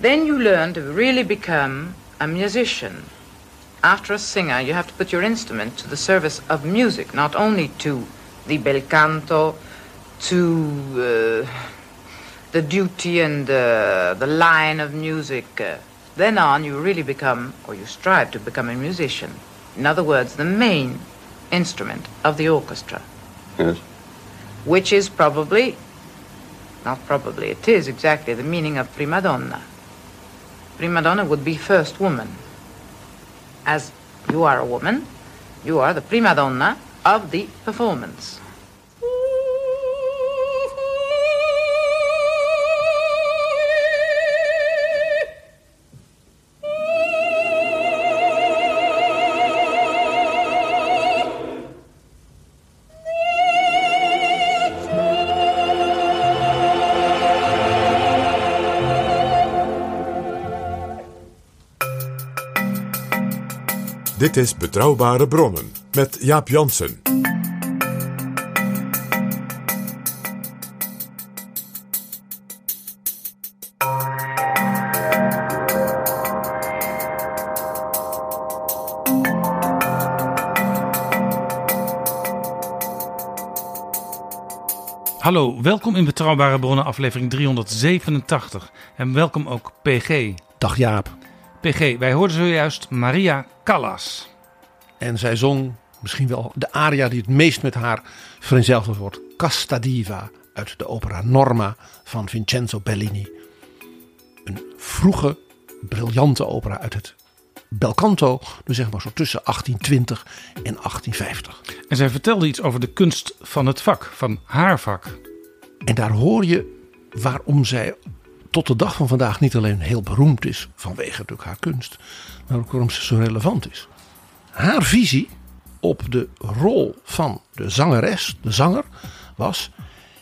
Then you learn to really become a musician. After a singer, you have to put your instrument to the service of music, not only to the bel canto, to uh, the duty and uh, the line of music. Uh, then on, you really become, or you strive to become a musician. In other words, the main instrument of the orchestra, Yes. which is probably, not probably, it is exactly the meaning of prima donna. Prima donna would be first woman. As you are a woman, you are the prima donna of the performance. Dit is Betrouwbare Bronnen met Jaap Jansen. Hallo, welkom in Betrouwbare Bronnen aflevering 387. En welkom ook PG. Dag Jaap. PG, wij hoorden zojuist Maria Callas. En zij zong misschien wel de aria die het meest met haar vereenzelvigd wordt. Casta Diva uit de opera Norma van Vincenzo Bellini. Een vroege, briljante opera uit het belcanto. Dus zeg maar zo tussen 1820 en 1850. En zij vertelde iets over de kunst van het vak, van haar vak. En daar hoor je waarom zij tot de dag van vandaag niet alleen heel beroemd is vanwege natuurlijk haar kunst, maar ook waarom ze zo relevant is. Haar visie op de rol van de zangeres, de zanger, was: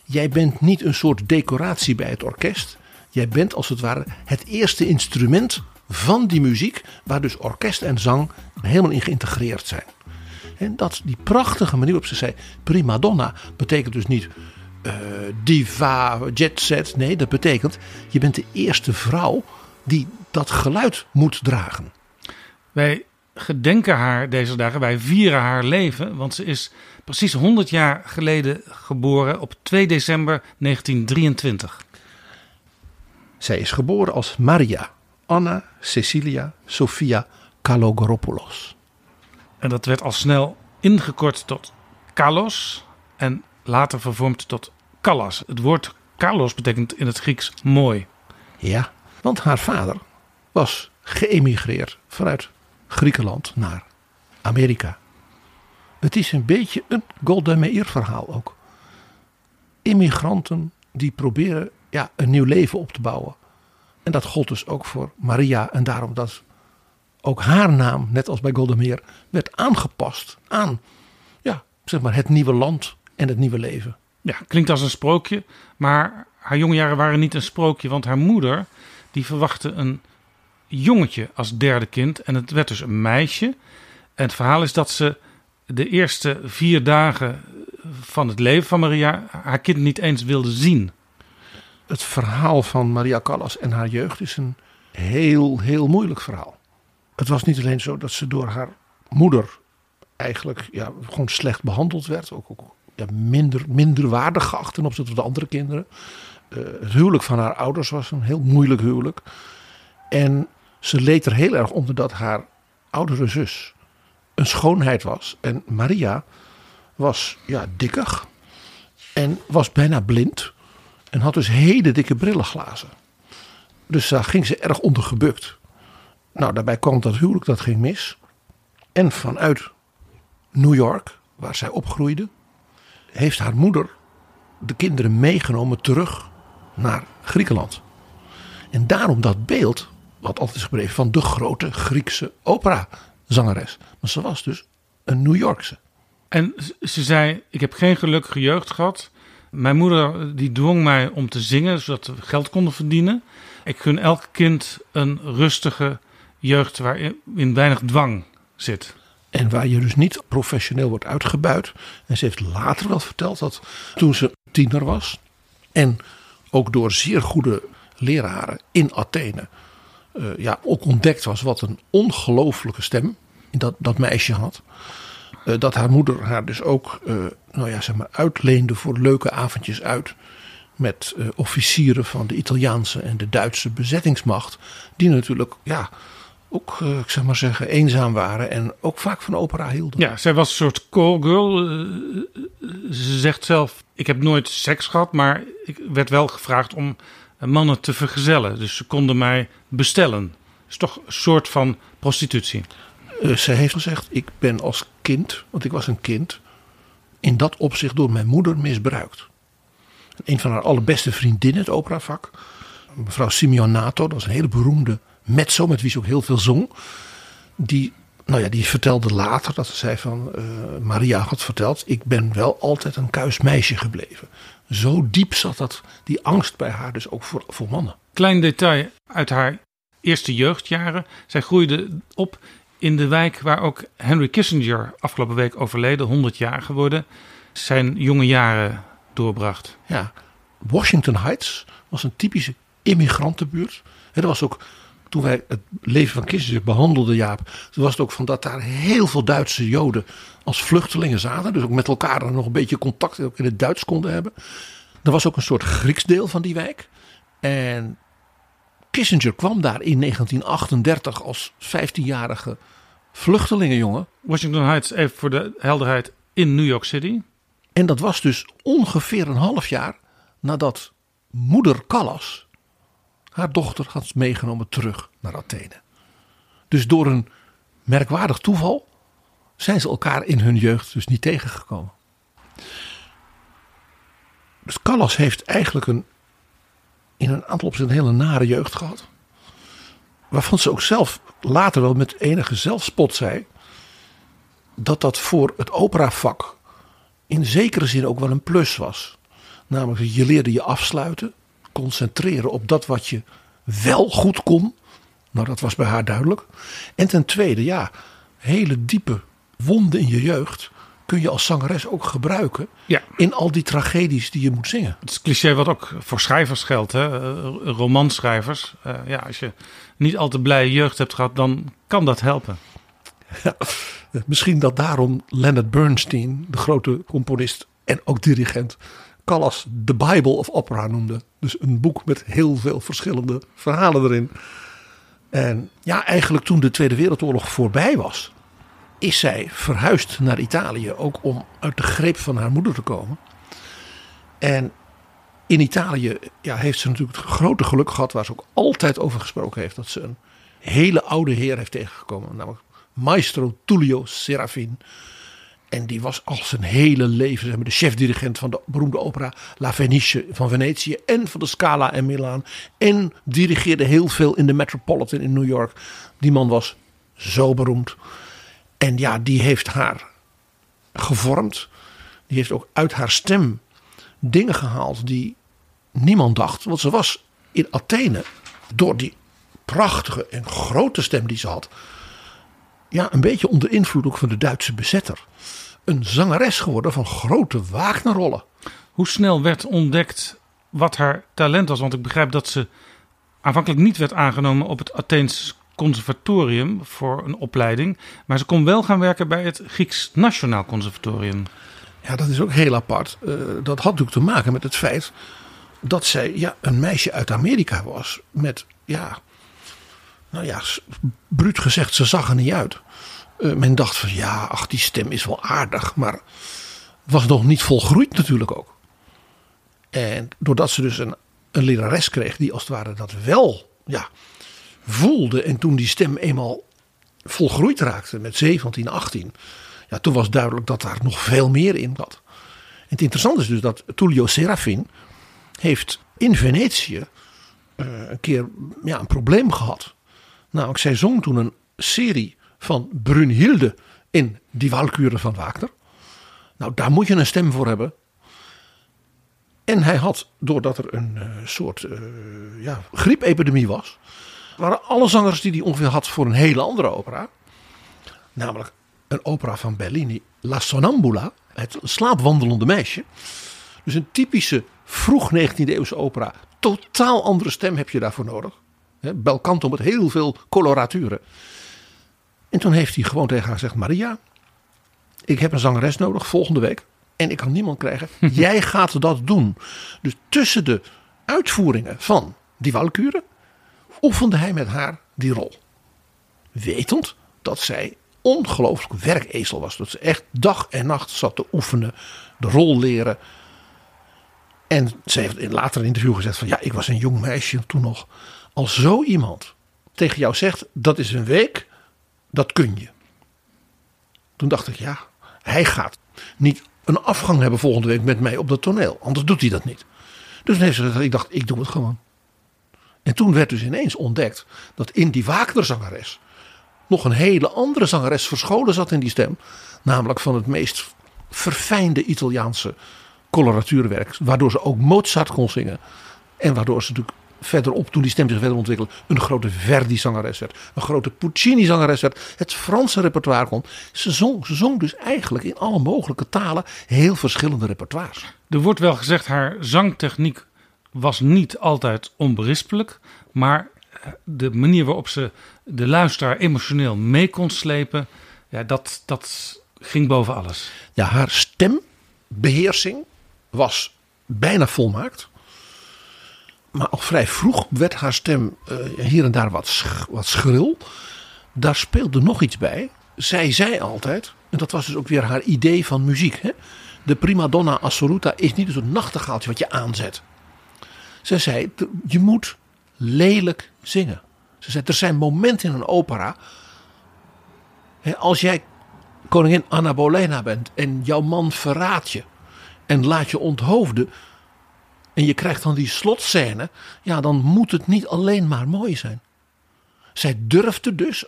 jij bent niet een soort decoratie bij het orkest. Jij bent als het ware het eerste instrument van die muziek, waar dus orkest en zang helemaal in geïntegreerd zijn. En dat die prachtige manier waarop ze zei: prima donna betekent dus niet eh, diva, jet set. Nee, dat betekent je bent de eerste vrouw die dat geluid moet dragen. Wij gedenken haar deze dagen, wij vieren haar leven, want ze is precies 100 jaar geleden geboren op 2 december 1923. Zij is geboren als Maria Anna Cecilia Sofia Kalogoropoulos. En dat werd al snel ingekort tot Kalos en later vervormd tot Callas. Het woord Kalos betekent in het Grieks mooi. Ja, want haar vader was geëmigreerd vanuit Griekenland naar Amerika. Het is een beetje een Golda Meir verhaal ook. Immigranten die proberen ja, een nieuw leven op te bouwen. En dat gold dus ook voor Maria. En daarom dat ook haar naam, net als bij Golda Meir, werd aangepast aan ja, zeg maar het nieuwe land en het nieuwe leven. Ja, klinkt als een sprookje, maar haar jonge jaren waren niet een sprookje, want haar moeder die verwachtte een jongetje als derde kind en het werd dus een meisje. En het verhaal is dat ze de eerste vier dagen van het leven van Maria haar kind niet eens wilde zien. Het verhaal van Maria Callas en haar jeugd is een heel, heel moeilijk verhaal. Het was niet alleen zo dat ze door haar moeder eigenlijk ja, gewoon slecht behandeld werd. Ook, ook ja, minder, minder waardig geacht ten opzichte van de andere kinderen. Eh, het huwelijk van haar ouders was een heel moeilijk huwelijk. En ze leed er heel erg onder dat haar oudere zus een schoonheid was. En Maria was ja, dikkig en was bijna blind. En had dus hele dikke brillenglazen. Dus daar ging ze erg onder gebukt. Nou, daarbij kwam dat huwelijk, dat ging mis. En vanuit New York, waar zij opgroeide, heeft haar moeder de kinderen meegenomen terug naar Griekenland. En daarom dat beeld, wat altijd is gebleven, van de grote Griekse operazangeres. Maar ze was dus een New Yorkse. En ze zei: Ik heb geen gelukkige jeugd gehad. Mijn moeder die dwong mij om te zingen, zodat we geld konden verdienen. Ik gun elk kind een rustige jeugd waarin weinig dwang zit. En waar je dus niet professioneel wordt uitgebuit. En ze heeft later wel verteld dat toen ze tiener was. En ook door zeer goede leraren in Athene. Uh, ja, ook ontdekt was wat een ongelooflijke stem dat, dat meisje had. Uh, dat haar moeder haar dus ook uh, nou ja, zeg maar uitleende voor leuke avondjes uit. Met officieren van de Italiaanse en de Duitse bezettingsmacht. Die natuurlijk ja, ook, uh, ik zeg maar zeggen, eenzaam waren en ook vaak van opera hielden. Ja, zij was een soort callgirl. Uh, ze zegt zelf, ik heb nooit seks gehad, maar ik werd wel gevraagd om mannen te vergezellen. Dus ze konden mij bestellen. is toch een soort van prostitutie. Uh, zij heeft gezegd, ik ben als kind, want ik was een kind, in dat opzicht door mijn moeder misbruikt. Een van haar allerbeste vriendinnen, het operavak, mevrouw Simeonato, dat was een hele beroemde mezzo, met wie ze ook heel veel zong. Die, nou ja, die vertelde later dat ze zei van uh, Maria had verteld: ik ben wel altijd een kuis meisje gebleven. Zo diep zat dat, die angst bij haar, dus ook voor, voor mannen. Klein detail uit haar eerste jeugdjaren. Zij groeide op in de wijk waar ook Henry Kissinger afgelopen week overleden, 100 jaar geworden, zijn jonge jaren doorbracht. Ja, Washington Heights was een typische immigrantenbuurt. Er was ook toen wij het leven van Kissinger behandelden, Jaap, toen was het ook van dat daar heel veel Duitse Joden als vluchtelingen zaten. Dus ook met elkaar nog een beetje contact ook in het Duits konden hebben. Er was ook een soort Grieks deel van die wijk. En Kissinger kwam daar in 1938 als 15-jarige vluchtelingenjongen. Washington Heights, even voor de helderheid, in New York City. En dat was dus ongeveer een half jaar nadat moeder Callas haar dochter had meegenomen terug naar Athene. Dus door een merkwaardig toeval zijn ze elkaar in hun jeugd dus niet tegengekomen. Dus Callas heeft eigenlijk een, in een aantal opzichten een hele nare jeugd gehad. Waarvan ze ook zelf later wel met enige zelfspot zei. Dat dat voor het operavak in zekere zin ook wel een plus was. Namelijk, je leerde je afsluiten concentreren op dat wat je wel goed kon. Nou, dat was bij haar duidelijk. En ten tweede, ja, hele diepe wonden in je jeugd kun je als zangeres ook gebruiken ja. in al die tragedies die je moet zingen. Het is cliché wat ook voor schrijvers geldt, hè? Eh, romanschrijvers. Uh, ja, als je niet al te blije jeugd hebt gehad, dan kan dat helpen. Ja, misschien dat daarom Leonard Bernstein, de grote componist en ook dirigent, Callas The Bible of Opera noemde. Dus een boek met heel veel verschillende verhalen erin. En ja, eigenlijk toen de Tweede Wereldoorlog voorbij was, is zij verhuisd naar Italië. Ook om uit de greep van haar moeder te komen. En in Italië ja, heeft ze natuurlijk het grote geluk gehad, waar ze ook altijd over gesproken heeft, dat ze een hele oude heer heeft tegengekomen. Namelijk Maestro Tullio Serafin. En die was al zijn hele leven de chefdirigent van de beroemde opera La Fenice van Venetië. En van de Scala in Milaan. En dirigeerde heel veel in de Metropolitan in New York. Die man was zo beroemd. En ja, die heeft haar gevormd. Die heeft ook uit haar stem dingen gehaald die niemand dacht. Want ze was in Athene door die prachtige en grote stem die ze had ja, een beetje onder invloed ook van de Duitse bezetter. Een zangeres geworden van grote Wagnerrollen. Hoe snel werd ontdekt wat haar talent was? Want ik begrijp dat ze aanvankelijk niet werd aangenomen op het Atheens Conservatorium voor een opleiding. Maar ze kon wel gaan werken bij het Grieks Nationaal Conservatorium. Ja, dat is ook heel apart. Uh, dat had natuurlijk te maken met het feit dat zij ja, een meisje uit Amerika was. Met ja, nou ja, bruut gezegd, ze zag er niet uit. Uh, men dacht van ja, ach, die stem is wel aardig, maar was nog niet volgroeid natuurlijk ook. En doordat ze dus een, een lerares kreeg die als het ware dat wel ja, voelde. En toen die stem eenmaal volgroeid raakte met 17, 18. Ja, toen was duidelijk dat daar nog veel meer in zat. En het interessante is dus dat Tullio Serafin heeft in Venetië uh, een keer ja, een probleem gehad. Namelijk, zij zong toen een serie van Brunhilde in Die Walküre van Wagner. Nou, daar moet je een stem voor hebben. En hij had, doordat er een uh, soort uh, ja, griepepidemie was, waren alle zangers die hij ongeveer had voor een hele andere opera. Namelijk een opera van Bellini, La Sonnambula, het slaapwandelende meisje. Dus een typische vroeg 19e eeuwse opera. Totaal andere stem heb je daarvoor nodig. Bel canto met heel veel coloraturen. En toen heeft hij gewoon tegen haar gezegd: Maria, ik heb een zangeres nodig volgende week. En ik kan niemand krijgen. Jij gaat dat doen. Dus tussen de uitvoeringen van die Walküre oefende hij met haar die rol. Wetend dat zij ongelooflijk werkezel was. Dat ze echt dag en nacht zat te oefenen, de rol leren. En ze heeft in later een interview gezegd van ja, ik was een jong meisje toen nog. Als zo iemand tegen jou zegt dat is een week, dat kun je. Toen dacht ik ja, hij gaat niet een afgang hebben volgende week met mij op dat toneel. Anders doet hij dat niet. Dus heeft ze ik dacht ik doe het gewoon. En toen werd dus ineens ontdekt dat in die Wagner-zangeres nog een hele andere zangeres verscholen zat in die stem. Namelijk van het meest verfijnde Italiaanse coloratuurwerk. Waardoor ze ook Mozart kon zingen. En waardoor ze natuurlijk verderop, toen die stem zich verder ontwikkelde, een grote Verdi-zangeres werd. Een grote Puccini-zangeres werd. Het Franse repertoire kon. Ze zong, ze zong dus eigenlijk in alle mogelijke talen heel verschillende repertoires. Er wordt wel gezegd, haar zangtechniek was niet altijd onberispelijk. Maar de manier waarop ze de luisteraar emotioneel mee kon slepen, ja, dat, dat ging boven alles. Ja, haar stembeheersing was bijna volmaakt. Maar al vrij vroeg werd haar stem uh, hier en daar wat, wat schril. Daar speelde nog iets bij. Zij zei altijd, en dat was dus ook weer haar idee van muziek. Hè? De prima donna assoluta is niet een nachtegaaltje wat je aanzet. Ze zei, je moet lelijk zingen. Ze zei, er zijn momenten in een opera. Hè, als jij koningin Anna Bolena bent en jouw man verraadt je. En laat je onthoofden. En je krijgt dan die slotscène. Ja, dan moet het niet alleen maar mooi zijn. Zij durfde dus,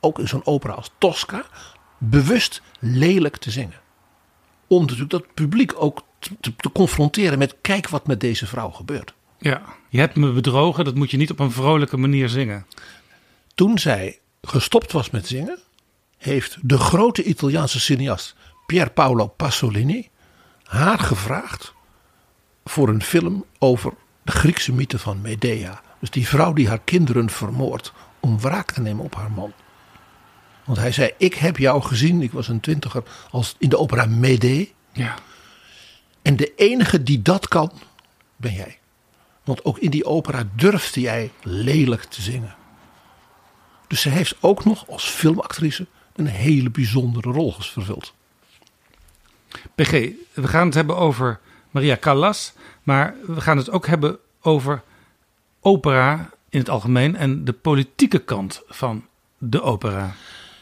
ook in zo'n opera als Tosca, bewust lelijk te zingen. Om natuurlijk dat publiek ook te, te confronteren met kijk wat met deze vrouw gebeurt. Ja, je hebt me bedrogen, dat moet je niet op een vrolijke manier zingen. Toen zij gestopt was met zingen, heeft de grote Italiaanse cineast Pier Paolo Pasolini haar gevraagd voor een film over de Griekse mythe van Medea. Dus die vrouw die haar kinderen vermoordt om wraak te nemen op haar man. Want hij zei: Ik heb jou gezien, ik was een twintiger, als in de opera Medea. Ja. En de enige die dat kan, ben jij. Want ook in die opera durfde jij lelijk te zingen. Dus ze heeft ook nog als filmactrice een hele bijzondere rol vervuld. PG, we gaan het hebben over Maria Callas, maar we gaan het ook hebben over opera in het algemeen en de politieke kant van de opera.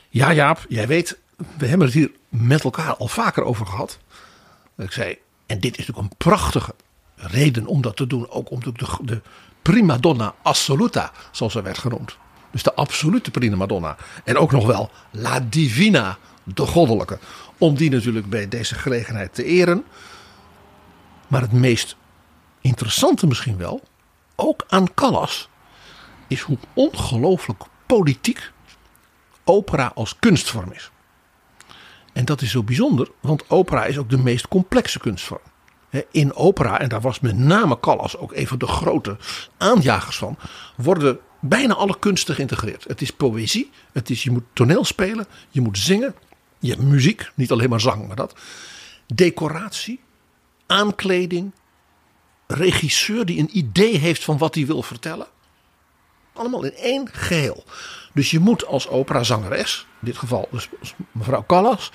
Ja, Jaap, jij weet, we hebben het hier met elkaar al vaker over gehad. Ik zei, en dit is natuurlijk een prachtige reden om dat te doen. Ook om de, de prima donna assoluta, zoals ze werd genoemd. Dus de absolute prima madonna. En ook nog wel la divina, de goddelijke. Om die natuurlijk bij deze gelegenheid te eren. Maar het meest interessante misschien wel, ook aan Callas, is hoe ongelooflijk politiek opera als kunstvorm is. En dat is zo bijzonder, want opera is ook de meest complexe kunstvorm in opera, en daar was met name Callas ook een van de grote aanjagers van, worden bijna alle kunsten geïntegreerd. Het is poëzie, het is, je moet toneel spelen, je moet zingen, je hebt muziek, niet alleen maar zang, maar dat. Decoratie, aankleding, regisseur die een idee heeft van wat hij wil vertellen. Allemaal in één geheel. Dus je moet als operazangeres, in dit geval dus mevrouw Callas,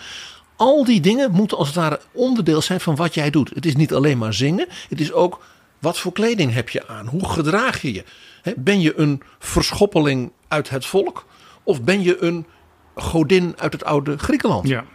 al die dingen moeten als het ware onderdeel zijn van wat jij doet. Het is niet alleen maar zingen, het is ook wat voor kleding heb je aan? Hoe gedraag je je? Ben je een verschoppeling uit het volk? Of ben je een godin uit het oude Griekenland? Ja.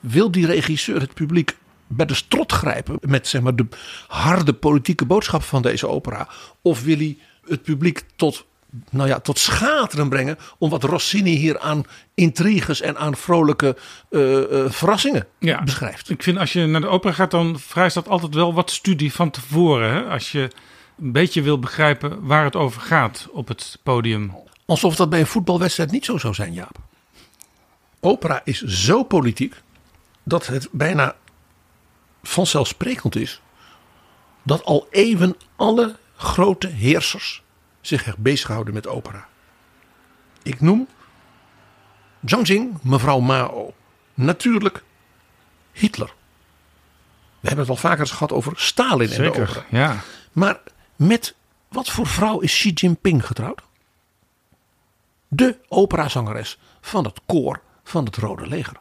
Wil die regisseur het publiek bij de strot grijpen met zeg maar, de harde politieke boodschap van deze opera? Of wil hij het publiek tot, nou ja, tot schateren brengen om wat Rossini hier aan intriges en aan vrolijke uh, uh, verrassingen ja, beschrijft? Ik vind als je naar de opera gaat, dan vereist dat altijd wel wat studie van tevoren. Hè? Als je een beetje wil begrijpen waar het over gaat op het podium. Alsof dat bij een voetbalwedstrijd niet zo zou zijn, Jaap. Opera is zo politiek dat het bijna vanzelfsprekend is dat al even alle grote heersers zich echt bezighouden met opera. Ik noem Zhang mevrouw Mao. Natuurlijk Hitler. We hebben het al vaker gehad over Stalin en de opera. Ja. Maar met wat voor vrouw is Xi Jinping getrouwd? De operazangeres van het koor van het Rode Leger.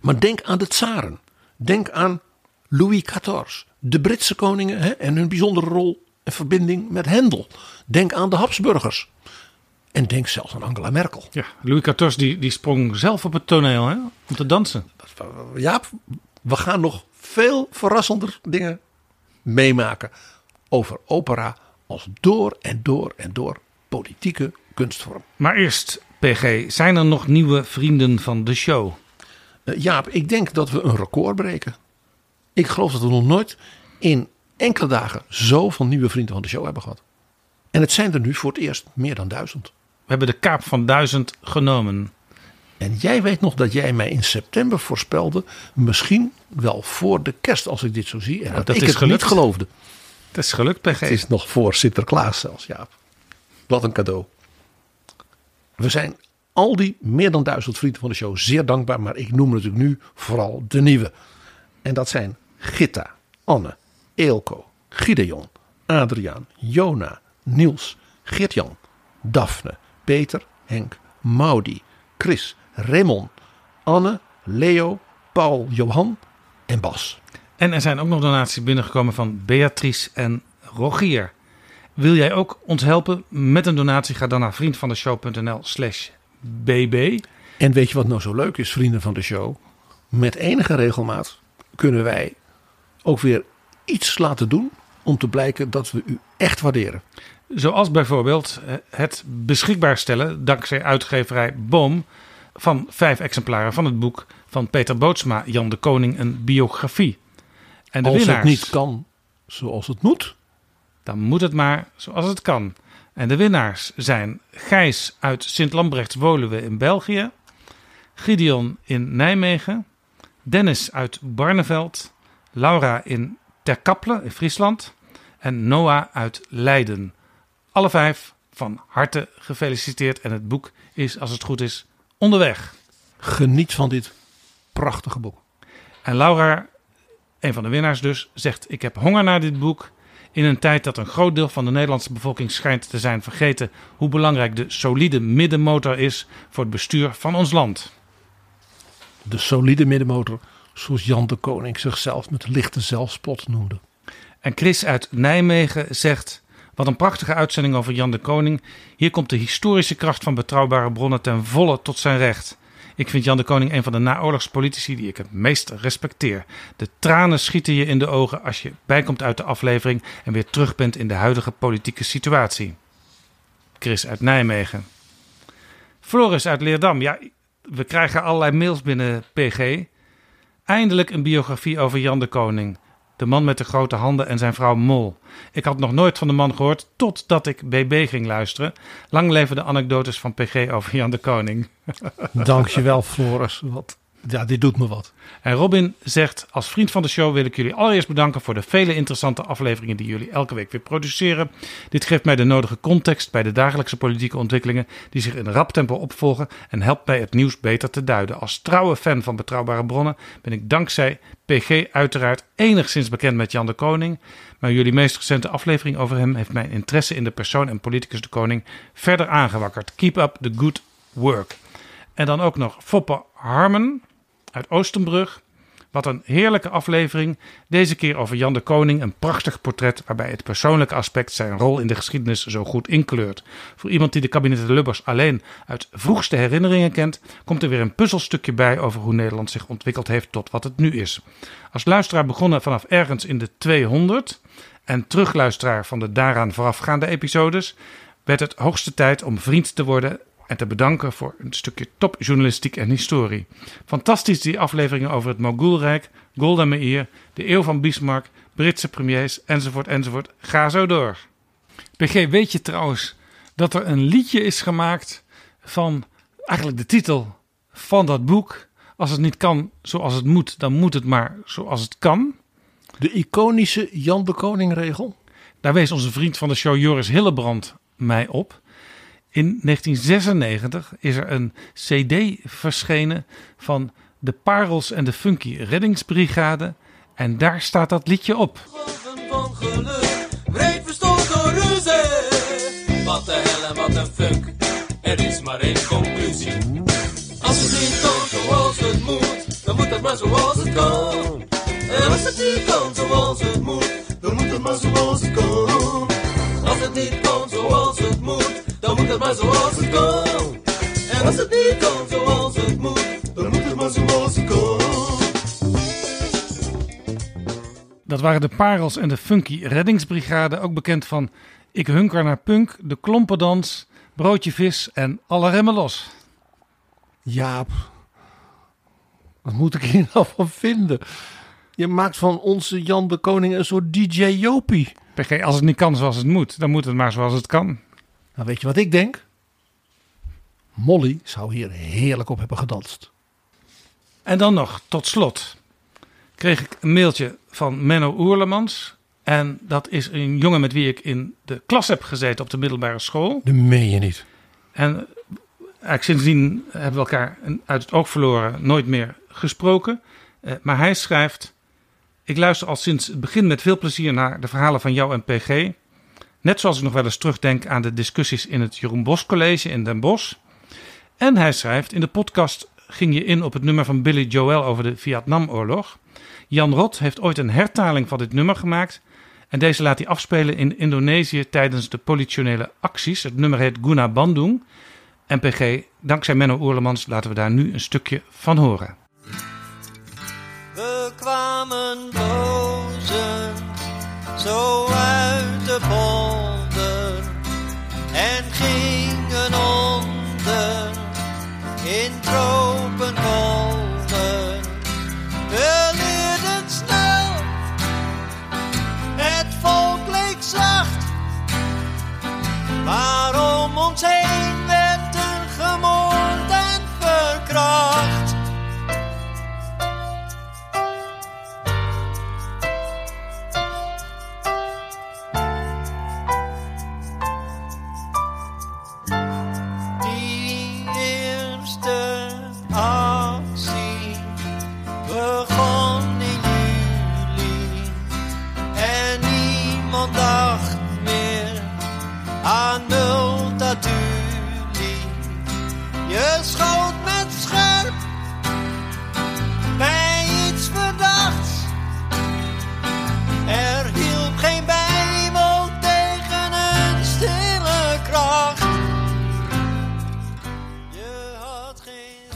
Maar denk aan de tsaren. Denk aan Louis XIV. De Britse koningen hè, en hun bijzondere rol en verbinding met Hendel. Denk aan de Habsburgers. En denk zelfs aan Angela Merkel. Ja, Louis XIV die, die sprong zelf op het toneel hè, om te dansen. Ja, we gaan nog veel verrassender dingen meemaken over opera als door en door en door politieke kunstvorm. Maar eerst, PG, zijn er nog nieuwe vrienden van de show? Uh, Jaap, ik denk dat we een record breken. Ik geloof dat we nog nooit in enkele dagen zoveel nieuwe vrienden van de show hebben gehad. En het zijn er nu voor het eerst meer dan duizend. We hebben de kaap van duizend genomen. En jij weet nog dat jij mij in september voorspelde, misschien wel voor de kerst als ik dit zo zie. En dat, ik het gelukt. niet geloofde. Het is gelukt, PG. Het is nog voor Sinterklaas zelfs, Jaap. Wat een cadeau. We zijn al die meer dan duizend vrienden van de show zeer dankbaar. Maar ik noem natuurlijk nu vooral de nieuwe. En dat zijn Gitta, Anne, Eelco, Gideon, Adriaan, Jona, Niels, Geert-Jan, Daphne, Peter, Henk, Maudi, Chris, Raymond, Anne, Leo, Paul, Johan en Bas. En er zijn ook nog donaties binnengekomen van Beatrice en Rogier. Wil jij ook ons helpen met een donatie? Ga dan naar vriendvandeshow.nl slash bb. En weet je wat nou zo leuk is, vrienden van de show? Met enige regelmaat kunnen wij ook weer iets laten doen om te blijken dat we u echt waarderen. Zoals bijvoorbeeld het beschikbaar stellen, dankzij uitgeverij Boom, van vijf exemplaren van het boek van Peter Bootsma, Jan de Koning, een biografie. En de Als winnaars, het niet kan zoals het moet, dan moet het maar zoals het kan. En de winnaars zijn Gijs uit Sint-Lambrechts-Woluwe in België, Gideon in Nijmegen, Dennis uit Barneveld, Laura in Terkaple in Friesland en Noah uit Leiden. Alle vijf van harte gefeliciteerd en het boek is, als het goed is, onderweg. Geniet van dit prachtige boek. En Laura, een van de winnaars dus, zegt: Ik heb honger naar dit boek. In een tijd dat een groot deel van de Nederlandse bevolking schijnt te zijn vergeten hoe belangrijk de solide middenmotor is voor het bestuur van ons land. De solide middenmotor, zoals Jan de Koning zichzelf met lichte zelfspot noemde. En Chris uit Nijmegen zegt: Wat een prachtige uitzending over Jan de Koning. Hier komt de historische kracht van betrouwbare bronnen ten volle tot zijn recht. Ik vind Jan de Koning een van de naoorlogspolitici die ik het meest respecteer. De tranen schieten je in de ogen als je bijkomt uit de aflevering en weer terug bent in de huidige politieke situatie. Chris uit Nijmegen. Floris uit Leerdam. Ja, we krijgen allerlei mails binnen PG. Eindelijk een biografie over Jan de Koning. De man met de grote handen en zijn vrouw Mol. Ik had nog nooit van de man gehoord totdat ik BB ging luisteren. Lang leven de anekdotes van PG over Jan de Koning. Dankjewel Floris. Wat Ja, dit doet me wat. En Robin zegt: Als vriend van de show wil ik jullie allereerst bedanken voor de vele interessante afleveringen die jullie elke week weer produceren. Dit geeft mij de nodige context bij de dagelijkse politieke ontwikkelingen die zich in rap tempo opvolgen en helpt mij het nieuws beter te duiden. Als trouwe fan van betrouwbare bronnen ben ik dankzij PG uiteraard enigszins bekend met Jan de Koning. Maar jullie meest recente aflevering over hem heeft mijn interesse in de persoon en politicus de Koning verder aangewakkerd. Keep up the good work. En dan ook nog Foppe Harmon uit Oostenbrug. Wat een heerlijke aflevering. Deze keer over Jan de Koning. Een prachtig portret waarbij het persoonlijke aspect zijn rol in de geschiedenis zo goed inkleurt. Voor iemand die de kabinetten Lubbers alleen uit vroegste herinneringen kent, komt er weer een puzzelstukje bij over hoe Nederland zich ontwikkeld heeft tot wat het nu is. Als luisteraar begonnen vanaf ergens in de 200 en terugluisteraar van de daaraan voorafgaande episodes, werd het hoogste tijd om vriend te worden en te bedanken voor een stukje topjournalistiek en historie. Fantastisch die afleveringen over het Mogulrijk, Golda Meir, de eeuw van Bismarck, Britse premiers enzovoort enzovoort. Ga zo door. PG, weet je trouwens dat er een liedje is gemaakt van eigenlijk de titel van dat boek. Als het niet kan zoals het moet, dan moet het maar zoals het kan. De iconische Jan de Koning regel. Daar wees onze vriend van de show Joris Hillebrand mij op. In 1996 is er een CD verschenen van de Parels en de Funky Reddingsbrigade. En daar staat dat liedje op. van geluk, breed verstoord door ruzie. Wat de hel en wat een fuck, er is maar één conclusie. Als het niet kan zoals het moet, dan moet het maar zoals het kan. En als het niet kan zoals het moet, dan moet het maar zoals het kan. Als het niet kan zoals het moet, dan moet het maar zoals het kan. En als het niet kan zoals het moet, dan moet het maar zoals het kan. Dat waren de Parels en de Funky Reddingsbrigade, ook bekend van Ik hunker naar punk, de klompendans, broodje vis en alle remmen los. Jaap, wat moet ik hier nou van vinden? Je maakt van onze Jan de Koning een soort DJ Jopie. PG, als het niet kan zoals het moet, dan moet het maar zoals het kan. Nou, weet je wat ik denk? Molly zou hier heerlijk op hebben gedanst. En dan nog, tot slot, kreeg ik een mailtje van Menno Oerlemans. En dat is een jongen met wie ik in de klas heb gezeten op de middelbare school. Dat meen je niet. En eigenlijk sindsdien hebben we elkaar uit het oog verloren, nooit meer gesproken. Eh, maar hij schrijft: Ik luister al sinds het begin met veel plezier naar de verhalen van jou en PG. Net zoals ik nog wel eens terugdenk aan de discussies in het Jeroen Bos College in Den Bosch. En hij schrijft: In de podcast ging je in op het nummer van Billy Joel over de Vietnamoorlog. Jan Rot heeft ooit een hertaling van dit nummer gemaakt. En deze laat hij afspelen in Indonesië tijdens de politionele acties. Het nummer heet Guna Bandung. En PG, dankzij Menno Oerlemans laten we daar nu een stukje van horen. We kwamen bozen zo uit de en gingen onder in tropenkolder. We leerden snel, het volk leek zacht, maar om ons heen werd er gemoord en verkracht.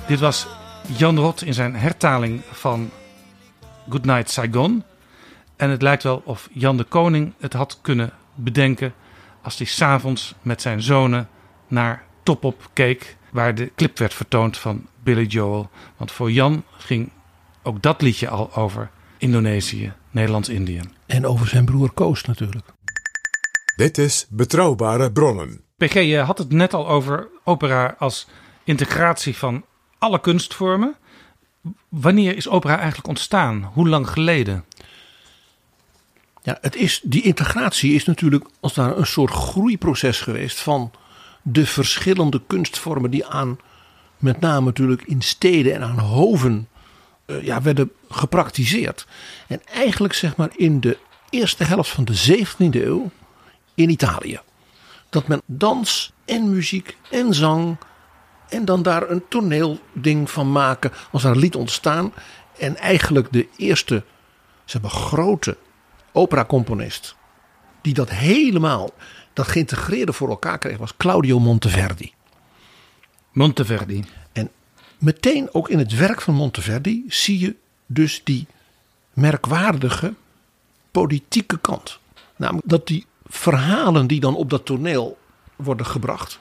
Dit was Jan Rot in zijn hertaling van Goodnight Saigon. En het lijkt wel of Jan de Koning het had kunnen bedenken als hij s'avonds met zijn zonen naar Top Op keek, waar de clip werd vertoond van Billy Joel. Want voor Jan ging ook dat liedje al over Indonesië, Nederlands-Indië. En over zijn broer Koos natuurlijk. Dit is Betrouwbare Bronnen. PG, je had het net al over opera als integratie van alle kunstvormen. wanneer is opera eigenlijk ontstaan? Hoe lang geleden? Ja, het is, die integratie is natuurlijk als daar een soort groeiproces geweest van de verschillende kunstvormen die aan, met name natuurlijk in steden en aan hoven, eh, ja, werden gepraktiseerd. En eigenlijk zeg maar in de eerste helft van de 17e eeuw in Italië. Dat men dans en muziek en zang en dan daar een toneelding van maken als een lied ontstaan. En eigenlijk de eerste zeg maar, grote operacomponist die dat helemaal, dat geïntegreerde voor elkaar kreeg, was Claudio Monteverdi. Monteverdi. En meteen ook in het werk van Monteverdi zie je dus die merkwaardige politieke kant. Namelijk dat die verhalen die dan op dat toneel worden gebracht,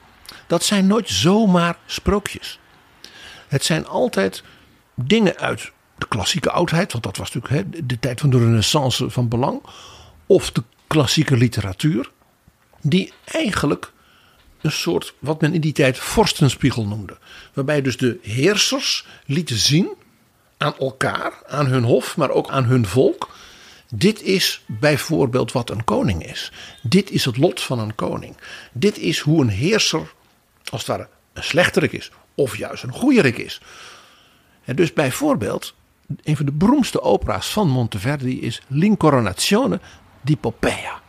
dat zijn nooit zomaar sprookjes. Het zijn altijd dingen uit de klassieke oudheid, want dat was natuurlijk hè, de tijd van de renaissance van belang, of de klassieke literatuur, die eigenlijk een soort, wat men in die tijd vorstenspiegel noemde. Waarbij dus de heersers lieten zien aan elkaar, aan hun hof, maar ook aan hun volk. Dit is bijvoorbeeld wat een koning is. Dit is het lot van een koning. Dit is hoe een heerser, als het een slechterik is. Of juist een goeierik is. En dus bijvoorbeeld, een van de beroemdste opera's van Monteverdi is L'Incoronazione di Popea.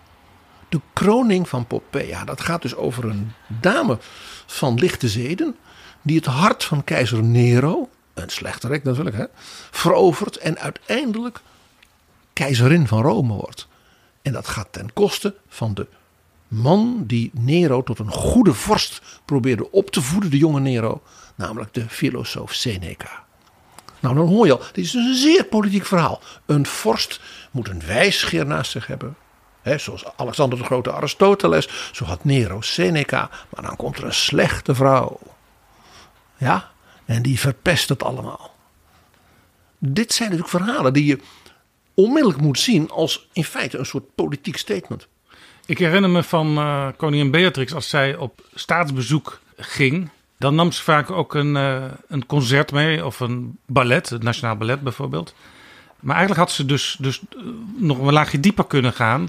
De kroning van Popea. Dat gaat dus over een dame van lichte zeden. Die het hart van keizer Nero, een slechterik natuurlijk, hè, verovert. En uiteindelijk keizerin van Rome wordt. En dat gaat ten koste van de man die Nero tot een goede vorst probeerde op te voeden, de jonge Nero. Namelijk de filosoof Seneca. Nou, dan hoor je al, dit is een zeer politiek verhaal. Een vorst moet een wijsgeer naast zich hebben. He, zoals Alexander de Grote Aristoteles, zo had Nero Seneca. Maar dan komt er een slechte vrouw. Ja, en die verpest het allemaal. Dit zijn natuurlijk verhalen die je onmiddellijk moet zien als in feite een soort politiek statement. Ik herinner me van uh, koningin Beatrix als zij op staatsbezoek ging. Dan nam ze vaak ook een, uh, een concert mee of een ballet, het Nationaal Ballet bijvoorbeeld. Maar eigenlijk had ze dus, dus uh, nog een laagje dieper kunnen gaan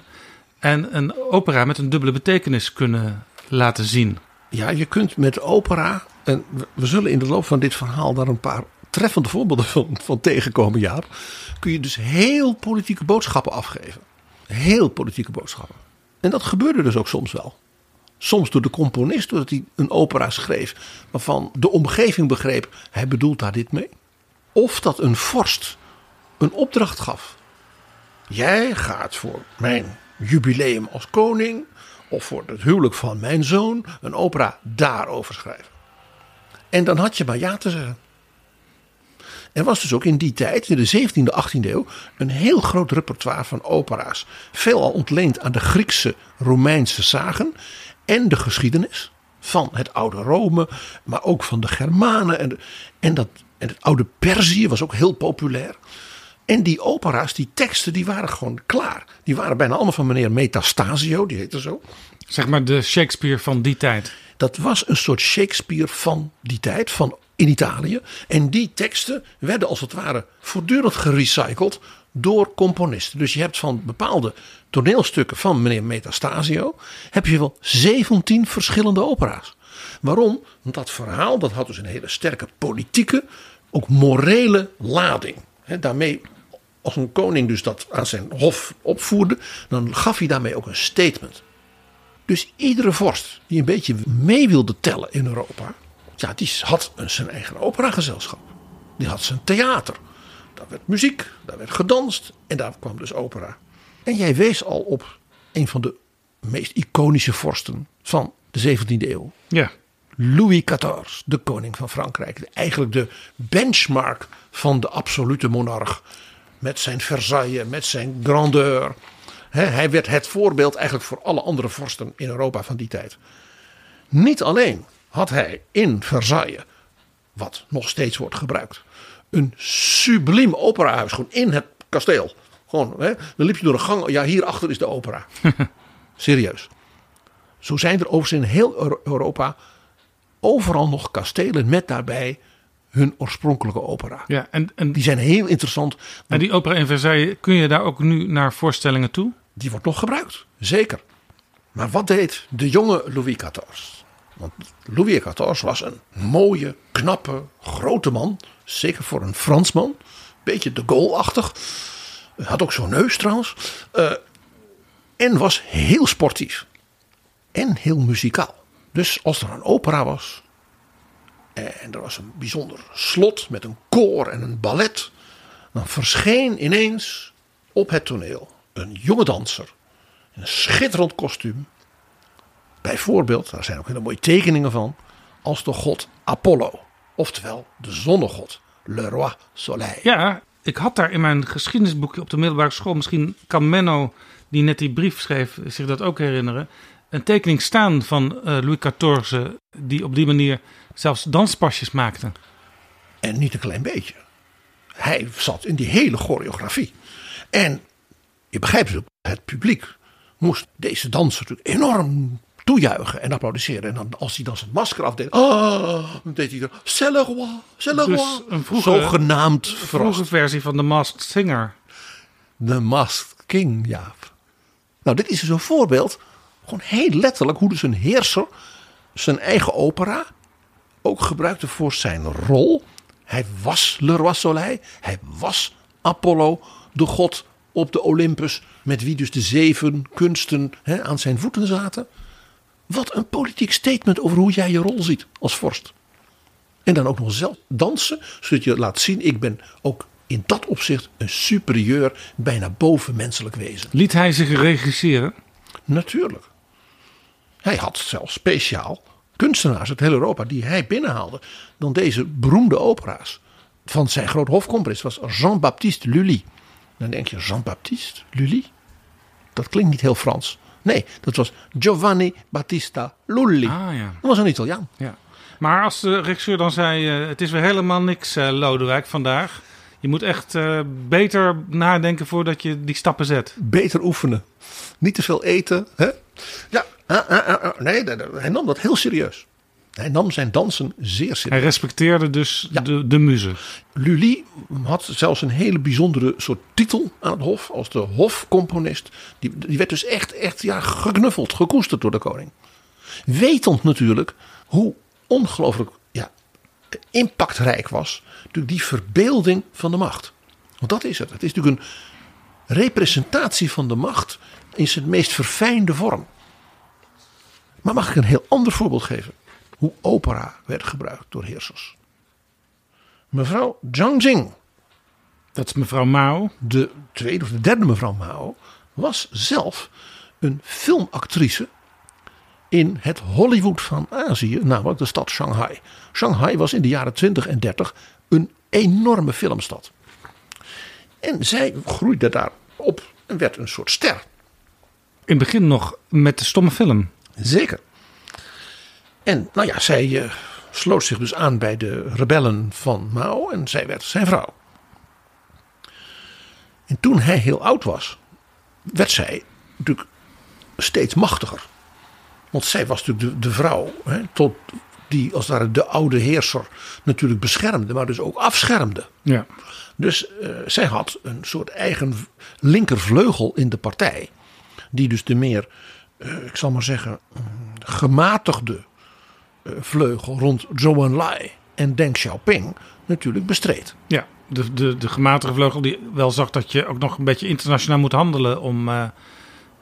en een opera met een dubbele betekenis kunnen laten zien. Ja, je kunt met opera, en we zullen in de loop van dit verhaal daar een paar treffende voorbeelden van, tegenkomen, Jaap. Kun je dus heel politieke boodschappen afgeven. Heel politieke boodschappen. En dat gebeurde dus ook soms wel. Soms door de componist, doordat hij een opera schreef waarvan de omgeving begreep, hij bedoelt daar dit mee. Of dat een vorst een opdracht gaf. Jij gaat voor mijn jubileum als koning of voor het huwelijk van mijn zoon een opera daarover schrijven. En dan had je maar ja te zeggen. Er was dus ook in die tijd, in de 17e, 18e eeuw, een heel groot repertoire van opera's. Veelal ontleend aan de Griekse, Romeinse zagen en de geschiedenis van het oude Rome, maar ook van de Germanen. En, en, dat, en het oude Perzië was ook heel populair. En die opera's, die teksten, die waren gewoon klaar. Die waren bijna allemaal van meneer Metastasio, die heette zo. Zeg maar de Shakespeare van die tijd. Dat was een soort Shakespeare van die tijd, van in Italië. En die teksten werden als het ware voortdurend gerecycled door componisten. Dus je hebt van bepaalde toneelstukken van meneer Metastasio... heb je wel 17 verschillende opera's. Waarom? Want dat verhaal dat had dus een hele sterke politieke, ook morele lading. Daarmee, als een koning dus dat aan zijn hof opvoerde... dan gaf hij daarmee ook een statement. Dus iedere vorst die een beetje mee wilde tellen in Europa... Ja, die had zijn eigen operagezelschap. Die had zijn theater. Daar werd muziek, daar werd gedanst en daar kwam dus opera. En jij wees al op een van de meest iconische vorsten van de 17e eeuw. Ja. Louis XIV, de koning van Frankrijk. Eigenlijk de benchmark van de absolute monarch. Met zijn Versailles, met zijn grandeur. hij werd het voorbeeld eigenlijk voor alle andere vorsten in Europa van die tijd. Niet alleen had hij in Versailles, wat nog steeds wordt gebruikt, een subliem operahuis. Gewoon in het kasteel. Gewoon, hè? Dan liep je door een gang. Ja, hierachter is de opera. Serieus. Zo zijn er overigens in heel Europa overal nog kastelen met daarbij hun oorspronkelijke opera. Ja, en, en, Die zijn heel interessant. en die opera in Versailles, kun je daar ook nu naar voorstellingen toe? Die wordt nog gebruikt, zeker. Maar wat deed de jonge Louis XIV? Want Louis XIV was een mooie, knappe, grote man. Zeker voor een Fransman. Beetje de Gaulle-achtig. Had ook zo'n neus trouwens. Eh, en was heel sportief. En heel muzikaal. Dus als er een opera was. En er was een bijzonder slot met een koor en een ballet. Dan verscheen ineens op het toneel een jonge danser. In een schitterend kostuum. Bijvoorbeeld, daar zijn ook hele mooie tekeningen van. Als de god Apollo. Oftewel de zonnegod. Le roi soleil. Ja, ik had daar in mijn geschiedenisboekje op de middelbare school, misschien kan Menno, die net die brief schreef, zich dat ook herinneren. Een tekening staan van eh, Louis XIV, die op die manier zelfs danspasjes maakte. En niet een klein beetje. Hij zat in die hele choreografie. En je begrijpt het, het publiek moest deze danser natuurlijk enorm toejuichen en applaudisseren. En dan, als hij dan zijn masker afdeed, ah, dan deed hij er, c'est le roi, Dus een vroege- Zogenaamd Vroege verrast. versie van The Masked Singer. The Masked King, ja. Nou, dit is dus een voorbeeld, gewoon heel letterlijk, hoe dus een heerser zijn eigen opera ook gebruikte voor zijn rol. Hij was Le Roi Soleil, hij was Apollo, de god op de Olympus, met wie dus de zeven kunsten hè, aan zijn voeten zaten. Wat een politiek statement over hoe jij je rol ziet als vorst. En dan ook nog zelf dansen, zodat je laat zien, ik ben ook in dat opzicht een superieur, bijna bovenmenselijk wezen. Liet hij zich regisseren? Natuurlijk. Hij had zelfs speciaal kunstenaars uit heel Europa die hij binnenhaalde. Dan deze beroemde opera's van zijn groot hofcomponist was Jean-Baptiste Lully. Dan denk je, Jean-Baptiste Lully? Dat klinkt niet heel Frans. Nee, dat was Giovanni Battista Lully. Ah ja. Dat was een Italiaan. ja. Maar als de regisseur dan zei, eh, het is weer helemaal niks eh, Lodewijk vandaag. Je moet echt eh, beter nadenken voordat je die stappen zet. Beter oefenen. Niet te veel eten. Hè? Ja, ah, ah, nee, hij nam dat heel serieus. Hij nam zijn dansen zeer serieus. Hij respecteerde dus Ja. de, de muze. Lully had zelfs een hele bijzondere soort titel aan het hof. Als de hofcomponist. Die, die werd dus echt, echt ja, geknuffeld, gekoesterd door de koning. Wetend natuurlijk hoe ongelooflijk ja, impactrijk was. Natuurlijk die verbeelding van de macht. Want dat is het. Het is natuurlijk een representatie van de macht in zijn meest verfijnde vorm. Maar mag ik een heel ander voorbeeld geven? Hoe opera werd gebruikt door heersers. Mevrouw Zhang Jing, Dat is mevrouw Mao. de tweede of de derde mevrouw Mao, was zelf een filmactrice in het Hollywood van Azië, namelijk de stad Shanghai. Shanghai was in de jaren 20 en 30 een enorme filmstad. En zij groeide daar op en werd een soort ster. In het begin nog met de stomme film. Zeker. En nou ja, zij eh, sloot zich dus aan bij de rebellen van Mao en zij werd zijn vrouw. En toen hij heel oud was, werd zij natuurlijk steeds machtiger. Want zij was natuurlijk de, de vrouw hè, tot die als het ware de oude heerser natuurlijk beschermde, maar dus ook afschermde. Ja. Dus eh, zij had een soort eigen linkervleugel in de partij. Die dus de meer, eh, ik zal maar zeggen, mm, gematigde vleugel rond Zhou Enlai en Deng Xiaoping natuurlijk bestreed. Ja, de, de, de gematigde vleugel die wel zag dat je ook nog een beetje internationaal moet handelen om eh,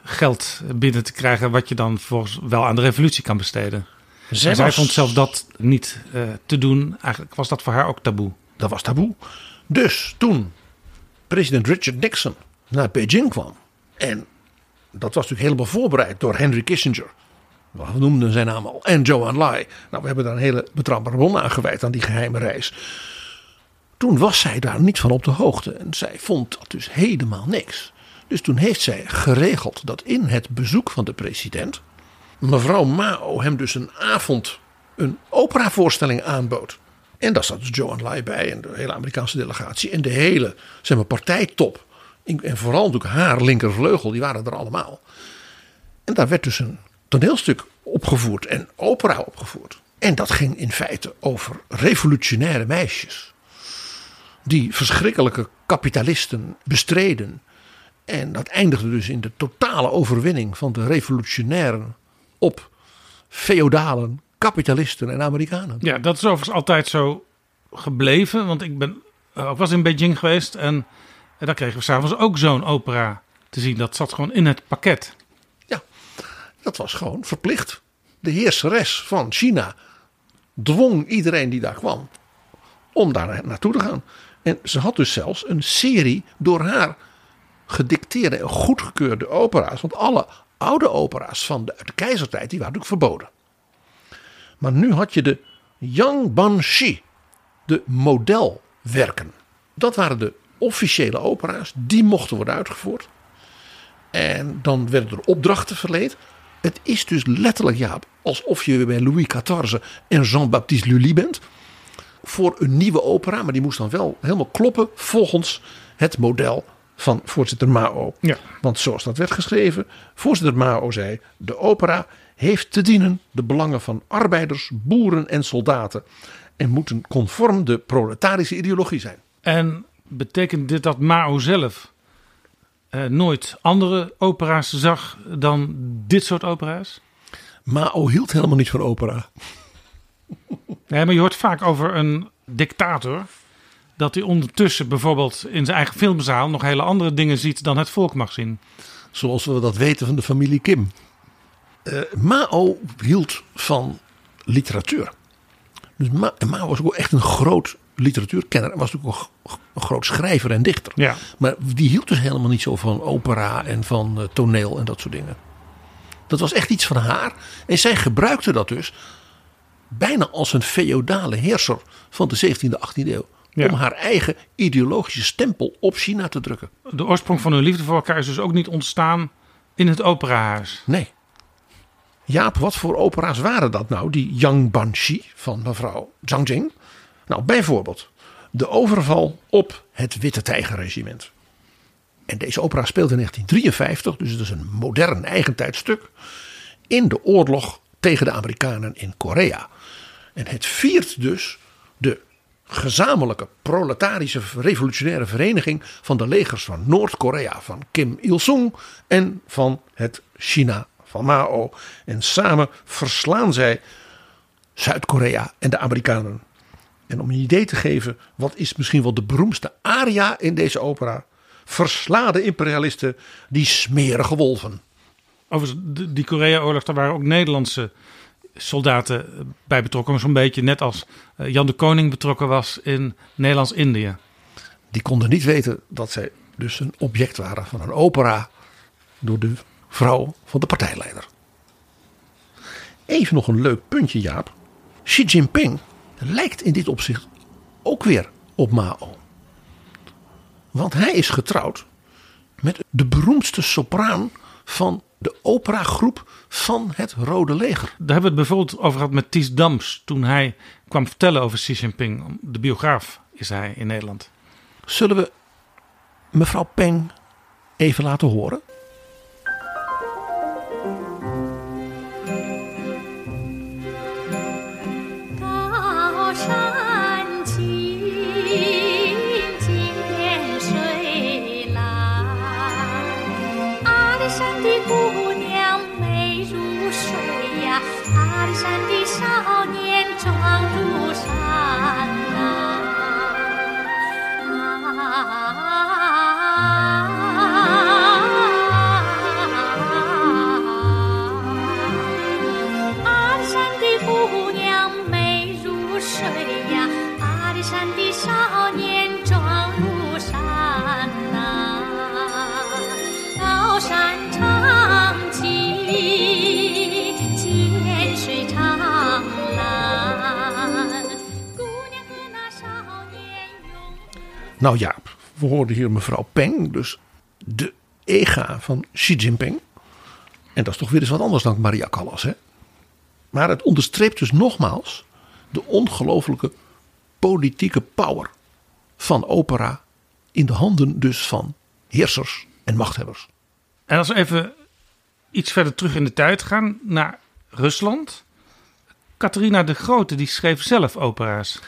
geld binnen te krijgen wat je dan volgens wel aan de revolutie kan besteden. Zij, zij vond zelfs dat niet eh, te doen. Eigenlijk was dat voor haar ook taboe. Dat was taboe. Dus toen president Richard Nixon naar Beijing kwam. En dat was natuurlijk helemaal voorbereid door Henry Kissinger. We noemden zijn naam al. En Zhou Enlai. Nou, we hebben daar een hele betrouwbare bron aan gewijd aan die geheime reis. Toen was zij daar niet van op de hoogte. En zij vond dat dus helemaal niks. Dus toen heeft zij geregeld dat in het bezoek van de president. mevrouw Mao hem dus een avond een operavoorstelling aanbood. En daar zat dus Joe Enlai bij en de hele Amerikaanse delegatie. En de hele zeg maar, partijtop. En vooral natuurlijk haar linkervleugel, die waren er allemaal. En daar werd dus een toneelstuk opgevoerd en opera opgevoerd. En dat ging in feite over revolutionaire meisjes. Die verschrikkelijke kapitalisten bestreden. En dat eindigde dus in de totale overwinning van de revolutionairen op feodalen, kapitalisten en Amerikanen. Ja, dat is overigens altijd zo gebleven. Want ik ben, uh, was in Beijing geweest en, en daar kregen we s'avonds ook zo'n opera te zien. Dat zat gewoon in het pakket. Dat was gewoon verplicht. De heerseres van China dwong iedereen die daar kwam om daar naartoe te gaan. En ze had dus zelfs een serie door haar gedicteerde en goedgekeurde opera's. Want alle oude opera's van de, keizertijd die waren natuurlijk verboden. Maar nu had je de Yang Banshi, de modelwerken. Dat waren de officiële opera's, die mochten worden uitgevoerd. En dan werden er opdrachten verleend. Het is dus letterlijk, ja, alsof je bij Louis XIV en Jean-Baptiste Lully bent. Voor een nieuwe opera, maar die moest dan wel helemaal kloppen volgens het model van voorzitter Mao. Ja. Want zoals dat werd geschreven, voorzitter Mao zei: de opera heeft te dienen de belangen van arbeiders, boeren en soldaten en moeten conform de proletarische ideologie zijn. En betekent dit dat Mao zelf nooit andere opera's zag dan dit soort opera's? Mao hield helemaal niet van opera. Nee, maar je hoort vaak over een dictator dat hij ondertussen bijvoorbeeld in zijn eigen filmzaal nog hele andere dingen ziet dan het volk mag zien. Zoals we dat weten van de familie Kim. Uh, Mao hield van literatuur. Dus Ma Mao was ook echt een groot literatuurkenner. Was ook een, groot schrijver en dichter. Ja. Maar die hield dus helemaal niet zo van opera en van uh, toneel en dat soort dingen. Dat was echt iets van haar. En zij gebruikte dat dus bijna als een feodale heerser van de 17e, 18e eeuw. Ja. Om haar eigen ideologische stempel op China te drukken. De oorsprong van hun liefde voor elkaar is dus ook niet ontstaan in het operahuis. Nee. Jaap, wat voor opera's waren dat nou? Die Yang Banshi van mevrouw Zhang Jing. Nou, bijvoorbeeld de overval op het Witte Tijgerregiment. En deze opera speelt in 1953, dus het is een modern eigentijd stuk. In de oorlog tegen de Amerikanen in Korea. En het viert dus de gezamenlijke proletarische revolutionaire vereniging van de legers van Noord-Korea, van Kim Il-sung en van het China van Mao. En samen verslaan zij Zuid-Korea en de Amerikanen. En om een idee te geven, wat is misschien wel de beroemdste aria in deze opera? Versla de imperialisten die smerige wolven. Overigens, die Korea-oorlog, daar waren ook Nederlandse soldaten bij betrokken. Zo'n beetje net als eh, Jan de Koning betrokken was in Nederlands-Indië. Die konden niet weten dat zij dus een object waren van een opera door de vrouw van de partijleider. Even nog een leuk puntje, Jaap. Xi Jinping lijkt in dit opzicht ook weer op Mao. Want hij is getrouwd met de beroemdste sopraan van de operagroep van het Rode Leger. Daar hebben we het bijvoorbeeld over gehad met Ties Dams toen hij kwam vertellen over Xi Jinping. De biograaf is hij in Nederland. Zullen we mevrouw Peng even laten horen? Nou Jaap, we hoorden hier mevrouw Peng, dus de ega van Xi Jinping. En dat is toch weer eens wat anders dan Maria Callas, hè? Maar het onderstreept dus nogmaals de ongelofelijke politieke power van opera in de handen dus van heersers en machthebbers. En als we even iets verder terug in de tijd gaan naar Rusland. Catharina de Grote die schreef zelf opera's.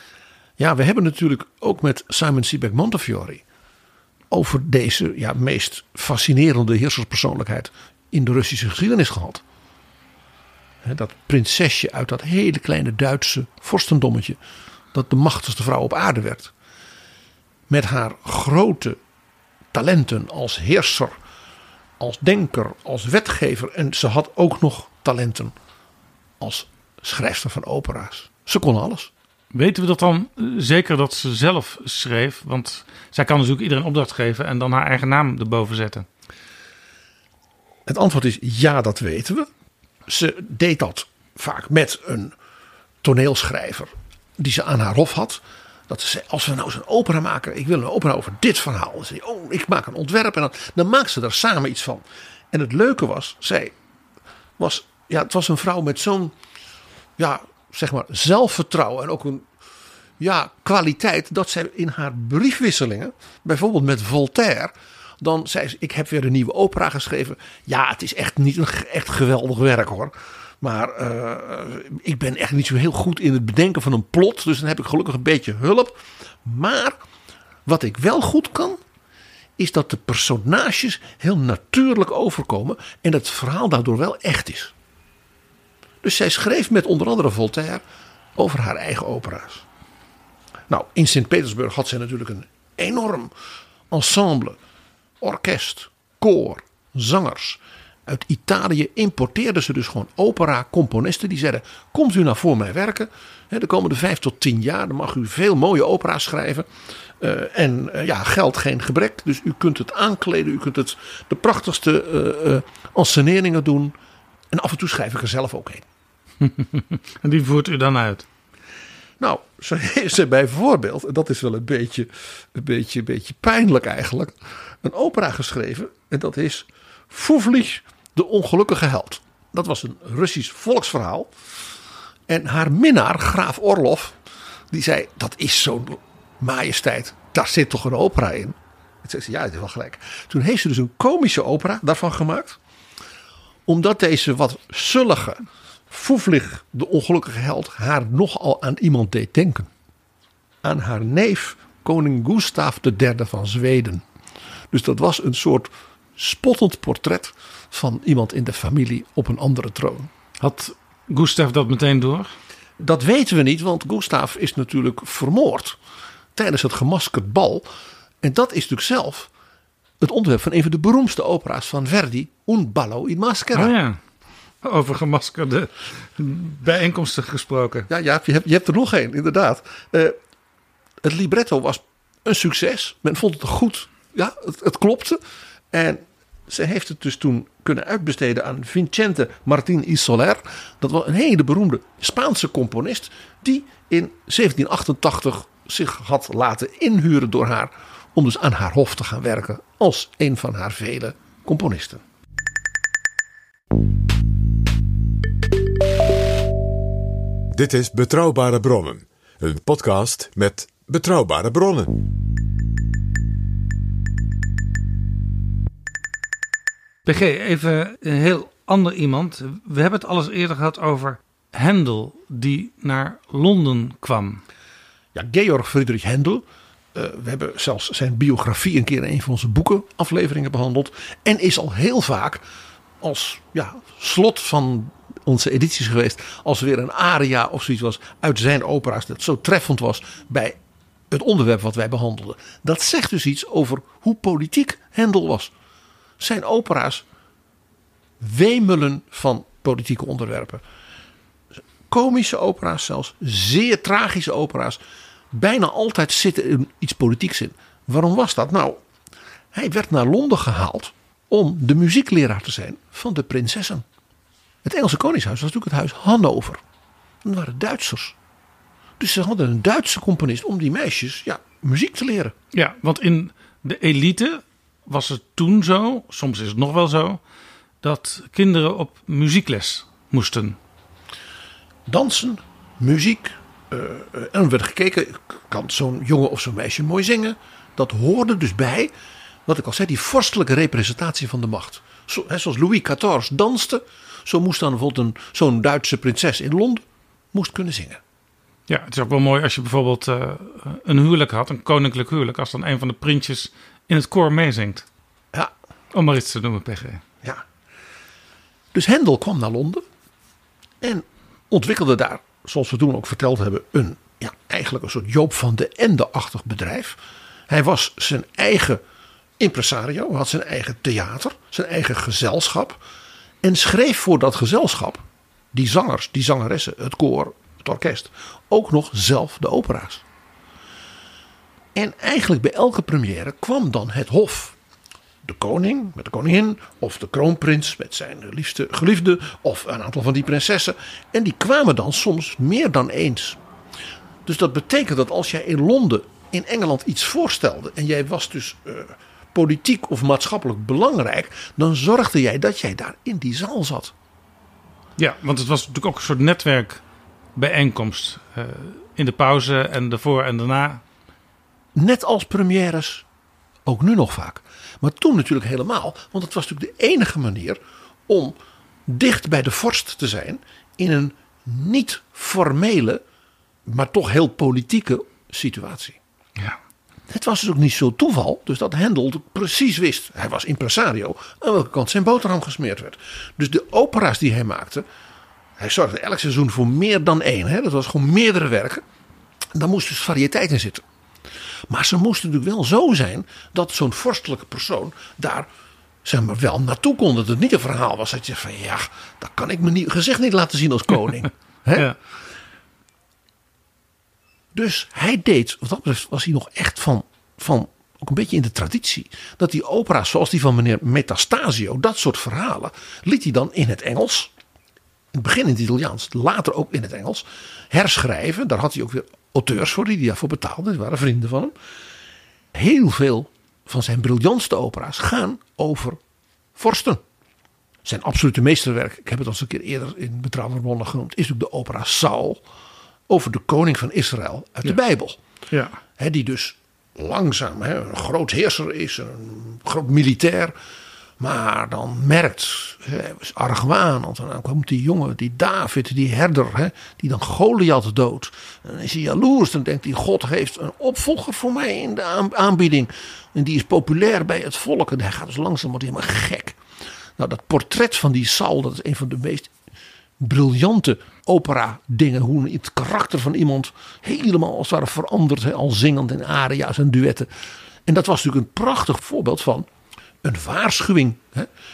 Ja, we hebben natuurlijk ook met Simon Sebag Montefiore over deze ja, meest fascinerende heerserspersoonlijkheid in de Russische geschiedenis gehad. Dat prinsesje uit dat hele kleine Duitse vorstendommetje, dat de machtigste vrouw op aarde werd. Met haar grote talenten als heerser, als denker, als wetgever. En ze had ook nog talenten als schrijfster van opera's. Ze kon alles. Weten we dat dan eh, zeker dat ze zelf schreef? Want zij kan natuurlijk iedereen opdracht geven en dan haar eigen naam erboven zetten. Het antwoord is ja, dat weten we. Ze deed dat vaak met een toneelschrijver die ze aan haar hof had. Dat ze zei, als we nou zo'n opera maken, ik wil een opera over dit verhaal. Zei oh, ik maak een ontwerp en dan, dan maakt ze er samen iets van. En het leuke was, zij was, ja, het was een vrouw met zo'n, ja, zeg maar, zelfvertrouwen en ook een, ja, kwaliteit. Dat zij in haar briefwisselingen, bijvoorbeeld met Voltaire, dan zei ze, ik heb weer een nieuwe opera geschreven. Ja, het is echt niet een echt geweldig werk hoor. Maar uh, ik ben echt niet zo heel goed in het bedenken van een plot. Dus dan heb ik gelukkig een beetje hulp. Maar wat ik wel goed kan, is dat de personages heel natuurlijk overkomen. En dat het verhaal daardoor wel echt is. Dus zij schreef met onder andere Voltaire over haar eigen opera's. Nou, in Sint-Petersburg had zij natuurlijk een enorm ensemble. Orkest, koor, zangers uit Italië importeerden ze dus gewoon opera-componisten. Die zeiden: Komt u nou voor mij werken? de komende vijf tot tien jaar dan mag u veel mooie opera's schrijven. Uh, en uh, ja, geld geen gebrek. Dus u kunt het aankleden, u kunt het de prachtigste uh, doen. En af en toe schrijf ik er zelf ook heen. en die voert u dan uit? Nou, zo heeft ze bijvoorbeeld, en dat is wel een beetje, een beetje, een beetje pijnlijk eigenlijk, een opera geschreven. En dat is Fuvlich de ongelukkige held. Dat was een Russisch volksverhaal. En haar minnaar, graaf Orlov, die zei: Dat is zo'n majesteit. Daar zit toch een opera in? Ik zei: Ja, het is wel gelijk. Toen heeft ze dus een komische opera daarvan gemaakt. Omdat deze wat zullige, Foeflig, de ongelukkige held, haar nogal aan iemand deed denken. Aan haar neef, koning Gustav III van Zweden. Dus dat was een soort spottend portret van iemand in de familie op een andere troon. Had Gustav dat meteen door? Dat weten we niet, want Gustav is natuurlijk vermoord tijdens het gemaskerd bal. En dat is natuurlijk zelf het onderwerp van een van de beroemdste opera's van Verdi, Un ballo in maschera. Oh ja. Over gemaskerde bijeenkomsten gesproken. Ja, ja je, hebt, je hebt er nog één, inderdaad. Uh, het libretto was een succes. Men vond het goed. Ja, het, het klopte. En ze heeft het dus toen kunnen uitbesteden aan Vicente Martín y. Dat was een hele beroemde Spaanse componist. Die in 1788 zich had laten inhuren door haar. Om dus aan haar hof te gaan werken als een van haar vele componisten. Dit is Betrouwbare Bronnen. Een podcast met betrouwbare bronnen. PG, even een heel ander iemand. We hebben het alles eerder gehad over Hendel, die naar Londen kwam. Ja, Georg Friedrich Hendel. Uh, we hebben zelfs zijn biografie een keer in een van onze boeken afleveringen behandeld. En is al heel vaak als ja, slot van onze edities geweest. Als er weer een aria of zoiets was uit zijn opera's. Dat zo treffend was bij het onderwerp wat wij behandelden. Dat zegt dus iets over hoe politiek Hendel was. Zijn opera's wemelen van politieke onderwerpen. Komische opera's zelfs, zeer tragische opera's. Bijna altijd zit er iets politieks in. Waarom was dat? Nou, hij werd naar Londen gehaald om de muziekleraar te zijn van de prinsessen. Het Engelse Koningshuis was natuurlijk het huis Hannover. Dat waren Duitsers. Dus ze hadden een Duitse componist om die meisjes ja, muziek te leren. Ja, want in de elite was het toen zo, soms is het nog wel zo, dat kinderen op muziekles moesten. Dansen, muziek. Uh, en er werd gekeken, kan zo'n jongen of zo'n meisje mooi zingen? Dat hoorde dus bij, wat ik al zei, die vorstelijke representatie van de macht. Zo, hè, zoals Louis XIV danste, zo moest dan bijvoorbeeld zo'n Duitse prinses in Londen moest kunnen zingen. Ja, het is ook wel mooi als je bijvoorbeeld uh, een huwelijk had, een koninklijk huwelijk, als dan een van de prinsjes in het koor meezingt. Ja. Om maar iets te noemen, PG. Ja. Dus Hendel kwam naar Londen en ontwikkelde daar, zoals we toen ook verteld hebben, een ja, eigenlijk een soort Joop van de Ende-achtig bedrijf. Hij was zijn eigen impresario, had zijn eigen theater, zijn eigen gezelschap. En schreef voor dat gezelschap, die zangers, die zangeressen, het koor, het orkest, ook nog zelf de opera's. En eigenlijk bij elke première kwam dan het hof. De koning met de koningin, of de kroonprins met zijn liefste geliefde, of een aantal van die prinsessen. En die kwamen dan soms meer dan eens. Dus dat betekent dat als jij in Londen, in Engeland iets voorstelde. en jij was dus uh, politiek of maatschappelijk belangrijk. dan zorgde jij dat jij daar in die zaal zat. Ja, want het was natuurlijk ook een soort netwerkbijeenkomst. Uh, in de pauze en ervoor en daarna. Net als premières, ook nu nog vaak. Maar toen natuurlijk helemaal, want het was natuurlijk de enige manier om dicht bij de vorst te zijn in een niet formele maar toch heel politieke situatie. Ja. Het was dus ook niet zo toeval, dus dat Hendel precies wist. Hij was impresario aan welke kant zijn boterham gesmeerd werd. Dus de opera's die hij maakte, hij zorgde elk seizoen voor meer dan één. Hè? Dat was gewoon meerdere werken. En daar moest dus variëteit in zitten. Maar ze moesten natuurlijk wel zo zijn dat zo'n vorstelijke persoon daar zeg maar, wel naartoe kon. Dat het niet een verhaal was dat je van ja, dat kan ik me gezicht niet laten zien als koning. ja. Dus hij deed, wat dat was hij nog echt van, van ook een beetje in de traditie. Dat die opera's zoals die van meneer Metastasio, dat soort verhalen, liet hij dan in het Engels. In het begin in het Italiaans, later ook in het Engels. Herschrijven, daar had hij ook weer auteurs voor die hij daarvoor betaalde. Die waren vrienden van hem. Heel veel van zijn briljantste opera's gaan over vorsten. Zijn absolute meesterwerk, ik heb het al eens een keer eerder in Betrouwbare Bronnen genoemd, is ook de opera Saul over de koning van Israël uit de Bijbel. Ja. die dus langzaam een groot heerser is, een groot militair. Maar dan merkt, is argwanend. En dan komt die jongen, die David, die herder, die dan Goliath doodt. En dan is hij jaloers. Dan denkt hij, God heeft een opvolger voor mij in de aanbieding. En die is populair bij het volk. En hij gaat dus langzaam wordt helemaal gek. Nou, dat portret van die Saul, dat is een van de meest briljante opera dingen. Hoe het karakter van iemand helemaal als het ware verandert. al zingend in aria's en duetten. En dat was natuurlijk een prachtig voorbeeld van een waarschuwing.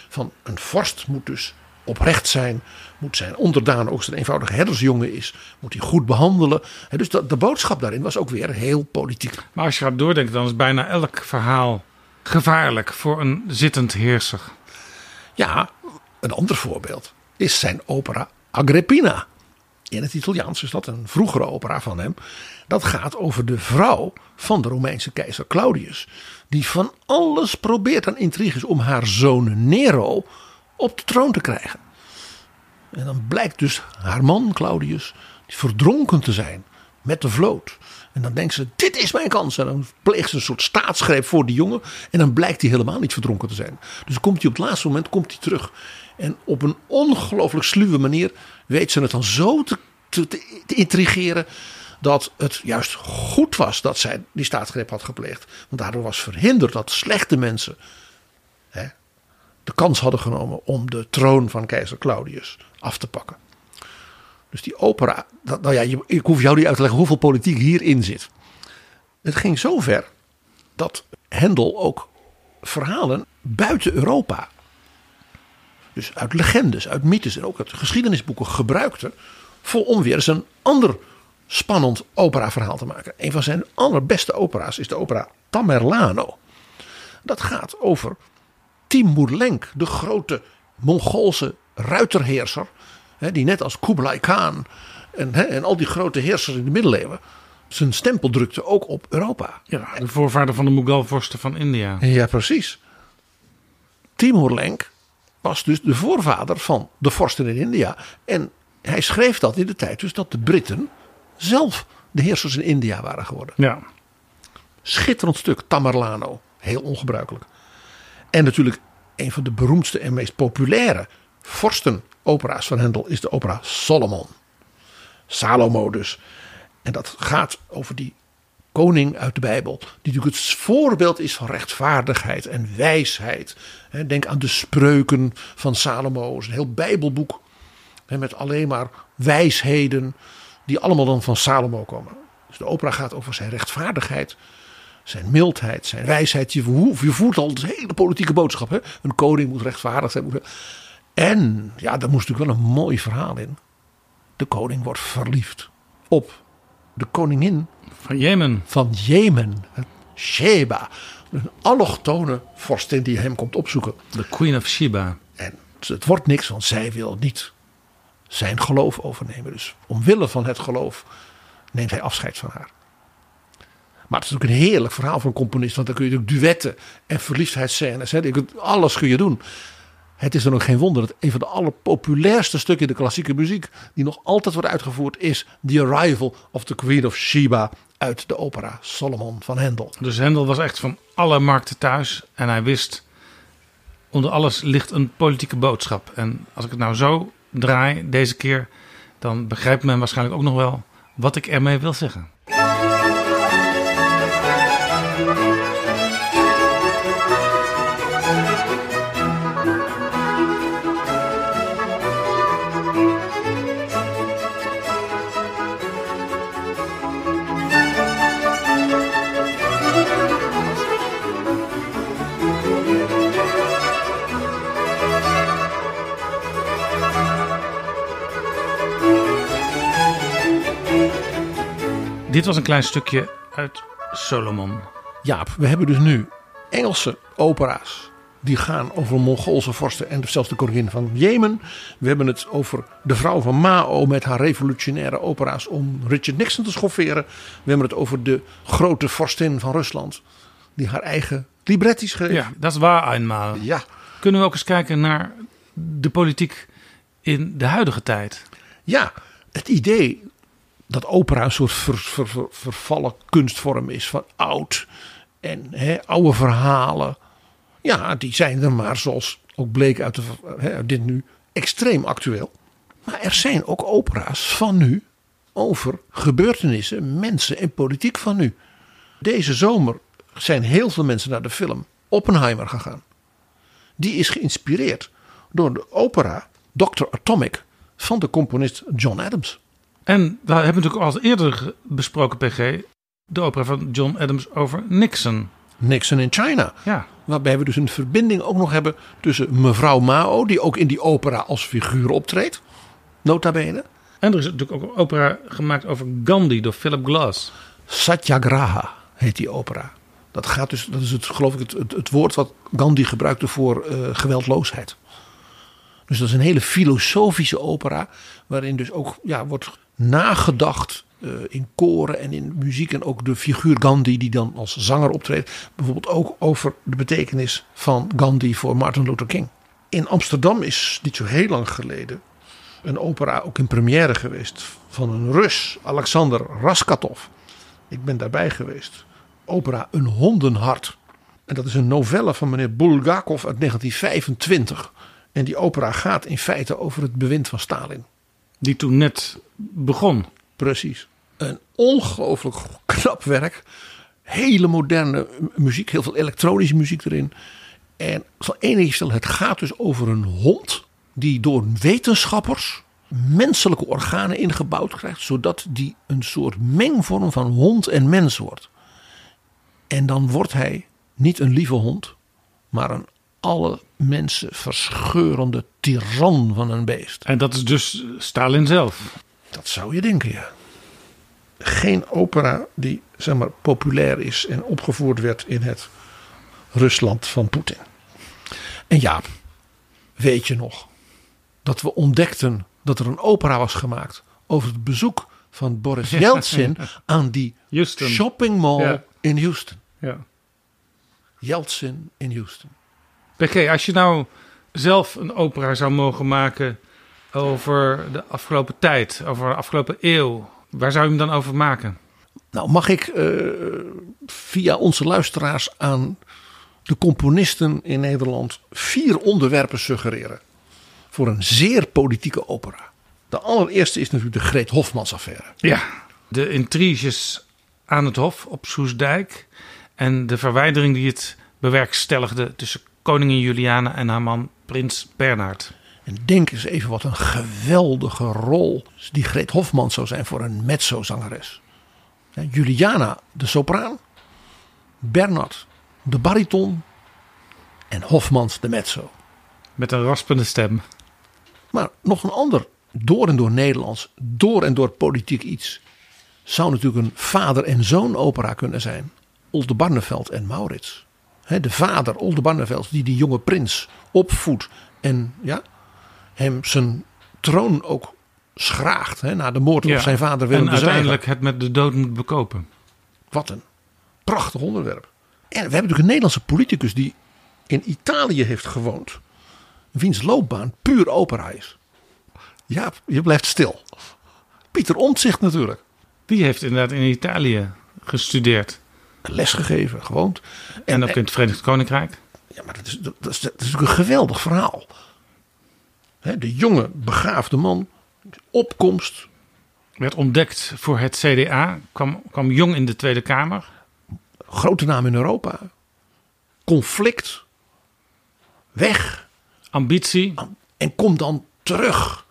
Van een vorst moet dus oprecht zijn. Moet zijn onderdaan ook zijn eenvoudige herdersjongen is. Moet hij goed behandelen. dus de, de boodschap daarin was ook weer heel politiek. Maar als je gaat doordenken dan is bijna elk verhaal gevaarlijk voor een zittend heerser. Ja, een ander voorbeeld is zijn opera Agrippina. In het Italiaans is dat een vroegere opera van hem. Dat gaat over de vrouw van de Romeinse keizer Claudius. Die van alles probeert aan intriges om haar zoon Nero op de troon te krijgen. En dan blijkt dus haar man Claudius verdronken te zijn met de vloot. En dan denkt ze, dit is mijn kans. En dan pleegt ze een soort staatsgreep voor die jongen. En dan blijkt hij helemaal niet verdronken te zijn. Dus komt hij op het laatste moment komt hij terug. En op een ongelooflijk sluwe manier weet ze het dan zo te, te, intrigeren dat het juist goed was dat zij die staatsgreep had gepleegd. Want daardoor was verhinderd dat slechte mensen hè, de kans hadden genomen om de troon van keizer Claudius af te pakken. Dus die opera, nou ja, ik hoef jou niet uit te leggen hoeveel politiek hierin zit. Het ging zo ver dat Hendel ook verhalen buiten Europa dus uit legendes, uit mythes en ook uit geschiedenisboeken gebruikte. voor om weer eens een ander spannend operaverhaal te maken. Een van zijn allerbeste opera's is de opera Tamerlano. Dat gaat over Timur Lenk, de grote Mongoolse ruiterheerser. die net als Kublai Khan en, en al die grote heersers in de middeleeuwen zijn stempel drukte ook op Europa. Ja, de voorvader van de Mughal-vorsten van India. Ja, precies. Timur Lenk was dus de voorvader van de vorsten in India. En hij schreef dat in de tijd dus dat de Britten zelf de heersers in India waren geworden. Ja. Schitterend stuk, Tamerlano. Heel ongebruikelijk. En natuurlijk een van de beroemdste en meest populaire vorstenopera's van Hendel is de opera Solomon. Salomo dus. En dat gaat over die koning uit de Bijbel. Die natuurlijk het voorbeeld is van rechtvaardigheid en wijsheid. Denk aan de spreuken van Salomo. Een heel Bijbelboek. Met alleen maar wijsheden. Die allemaal dan van Salomo komen. Dus de opera gaat over zijn rechtvaardigheid. Zijn mildheid, zijn wijsheid. Je, voert- al de hele politieke boodschap. Hè? Een koning moet rechtvaardig zijn. En ja, daar moest natuurlijk wel een mooi verhaal in. De koning wordt verliefd op de koningin Van Jemen. van Jemen. Sheba. Een allochtone vorstin die hem komt opzoeken. De Queen of Sheba. En het wordt niks, want zij wil niet zijn geloof overnemen. Dus omwille van het geloof neemt hij afscheid van haar. Maar het is ook een heerlijk verhaal van een componist. Want dan kun je ook duetten en verliefdheidsscènes. Hè. Alles kun je doen. Het is dan ook geen wonder dat een van de allerpopulairste stukken in de klassieke muziek. die nog altijd wordt uitgevoerd. is The Arrival of the Queen of Sheba. Uit de opera Solomon van Hendel. Dus Hendel was echt van alle markten thuis. En hij wist, onder alles ligt een politieke boodschap. En als ik het nou zo draai deze keer, dan begrijpt men waarschijnlijk ook nog wel wat ik ermee wil zeggen. Dit was een klein stukje uit Solomon. Jaap, we hebben dus nu Engelse opera's. Die gaan over Mongoolse vorsten en zelfs de koningin van Jemen. We hebben het over de vrouw van Mao met haar revolutionaire opera's om Richard Nixon te schofferen. We hebben het over de grote vorstin van Rusland. Die haar eigen libretti schreef. Ja, dat is waar eenmaal. Ja. Kunnen we ook eens kijken naar de politiek in de huidige tijd? Ja, het idee dat opera een soort ver- ver- ver- vervallen kunstvorm is van oud en oude verhalen. Ja, die zijn er maar, zoals ook bleek uit, de, uit dit nu, extreem actueel. Maar er zijn ook opera's van nu over gebeurtenissen, mensen en politiek van nu. Deze zomer zijn heel veel mensen naar de film Oppenheimer gegaan. Die is geïnspireerd door de opera Dr. Atomic van de componist John Adams. En we hebben natuurlijk al eerder besproken, PG, de opera van John Adams over Nixon. Nixon in China. Ja. Waarbij we dus een verbinding ook nog hebben tussen mevrouw Mao, die ook in die opera als figuur optreedt, nota bene. En er is natuurlijk ook een opera gemaakt over Gandhi door Philip Glass. Satyagraha heet die opera. Dat gaat dus, dat is het, geloof ik, het, het, het woord wat Gandhi gebruikte voor eh, geweldloosheid. Dus dat is een hele filosofische opera, waarin dus ook ja, wordt nagedacht eh, in koren en in muziek. En ook de figuur Gandhi, die dan als zanger optreedt. Bijvoorbeeld ook over de betekenis van Gandhi voor Martin Luther King. In Amsterdam is niet zo heel lang geleden een opera ook in première geweest van een Rus, Alexander Raskatov. Ik ben daarbij geweest. Opera Een hondenhart. En dat is een novelle van meneer Bulgakov uit 1925. En die opera gaat in feite over het bewind van Stalin. Die toen net begon. Precies. Een ongelooflijk knap werk. Hele moderne muziek, heel veel elektronische muziek erin. En één ding stellen, het gaat dus over een hond die door wetenschappers menselijke organen ingebouwd krijgt, zodat die een soort mengvorm van hond en mens wordt. En dan wordt hij niet een lieve hond, maar een alle mensen verscheurende tiran van een beest. En dat is dus Stalin zelf. Dat zou je denken, ja. Geen opera die zeg maar, populair is en opgevoerd werd in het Rusland van Poetin. En Jaap, weet je nog dat we ontdekten dat er een opera was gemaakt over het bezoek van Boris Yeltsin aan die Houston. shopping mall Ja. in Houston. Ja. Yeltsin in Houston. PG, als je nou zelf een opera zou mogen maken over de afgelopen tijd, over de afgelopen eeuw, waar zou je hem dan over maken? Nou, mag ik eh, via onze luisteraars aan de componisten in Nederland vier onderwerpen suggereren voor een zeer politieke opera? De allereerste is natuurlijk de Greet Hofmans affaire. Ja, de intriges aan het Hof op Soesdijk. En de verwijdering die het bewerkstelligde tussen koningin Juliana en haar man prins Bernhard. En denk eens even wat een geweldige rol die Greet Hofmans zou zijn voor een mezzo-zangeres. Juliana de sopraan, Bernhard de bariton en Hofmans de mezzo. Met een raspende stem. Maar nog een ander door en door Nederlands, door en door politiek iets. Zou natuurlijk een vader- en zoon opera kunnen zijn. Oldenbarneveld en Maurits. Hè, de vader, Oldenbarneveld, die die jonge prins opvoedt. En ja, hem zijn troon ook schraagt. Hè, na de moord Ja, op zijn vader Willem En uiteindelijk het met de dood moet bekopen. Wat een prachtig onderwerp. En we hebben natuurlijk een Nederlandse politicus die in Italië heeft gewoond. Wiens loopbaan puur opera is. Ja, je blijft stil. Pieter Omtzigt natuurlijk. Die heeft inderdaad in Italië gestudeerd. Lesgegeven, gewoond. En, ook in het Verenigd Koninkrijk. Ja, maar dat is, dat, is, dat is natuurlijk een geweldig verhaal. De jonge, begaafde man. Opkomst. Werd ontdekt voor het CDA. Kwam, kwam jong in de Tweede Kamer. Grote naam in Europa. Conflict. Weg. Ambitie. En komt dan terug.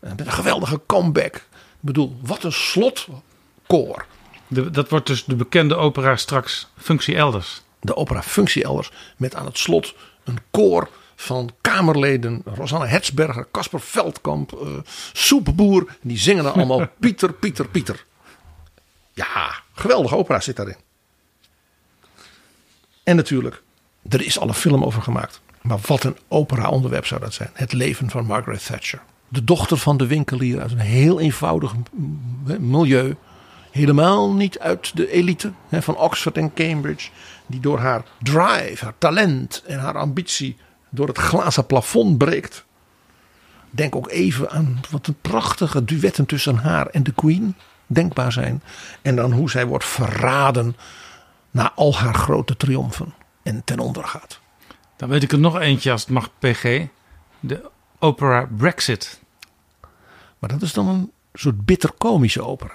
En Met een geweldige comeback. Ik bedoel, wat een slotkoor. De, dat wordt dus de bekende opera straks Functie Elders. De opera Functie Elders. Met aan het slot een koor van Kamerleden. Rosanne Hetsberger, Casper Veldkamp, eh Soepboer. Die zingen dan allemaal Pieter, Pieter, Pieter. Ja, geweldige opera zit daarin. En natuurlijk, er is al een film over gemaakt. Maar wat een opera-onderwerp zou dat zijn. Het leven van Margaret Thatcher. De dochter van de winkelier uit een heel eenvoudig milieu. Helemaal niet uit de elite hè, van Oxford en Cambridge. Die door haar drive, haar talent en haar ambitie door het glazen plafond breekt. Denk ook even aan wat een prachtige duetten tussen haar en de Queen denkbaar zijn. En dan hoe zij wordt verraden na al haar grote triomfen en ten onder gaat. Dan weet ik er nog eentje als het mag PG. De opera Brexit. Maar dat is dan een soort bitter komische opera.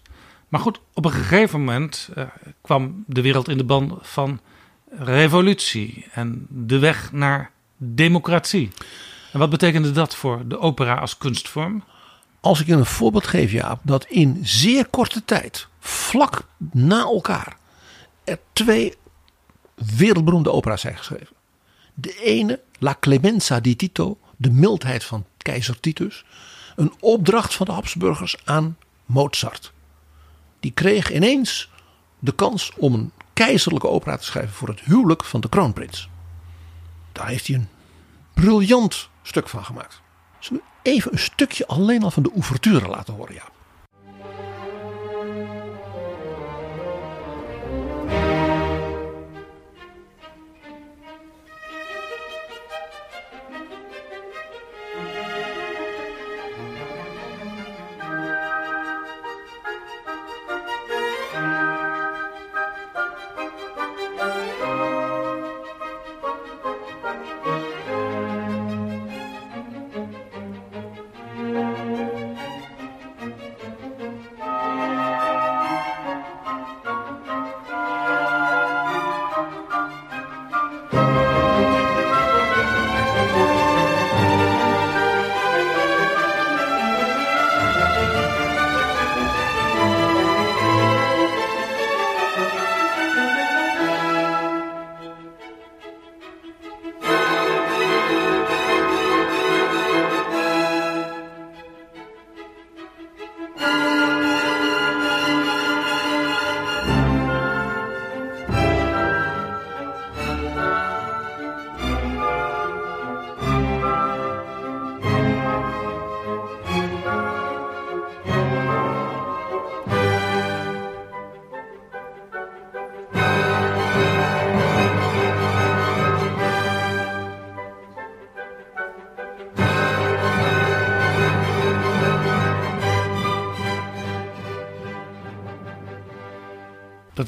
Maar goed, op een gegeven moment eh, kwam de wereld in de ban van revolutie en de weg naar democratie. En wat betekende dat voor de opera als kunstvorm? Als ik een voorbeeld geef, Jaap, dat in zeer korte tijd, vlak na elkaar, er twee wereldberoemde opera's zijn geschreven. De ene, La Clemenza di Tito, de mildheid van keizer Titus. Een opdracht van de Habsburgers aan Mozart. Die kreeg ineens de kans om een keizerlijke opera te schrijven voor het huwelijk van de kroonprins. Daar heeft hij een briljant stuk van gemaakt. Zullen we even een stukje alleen al van de ouverture laten horen, ja.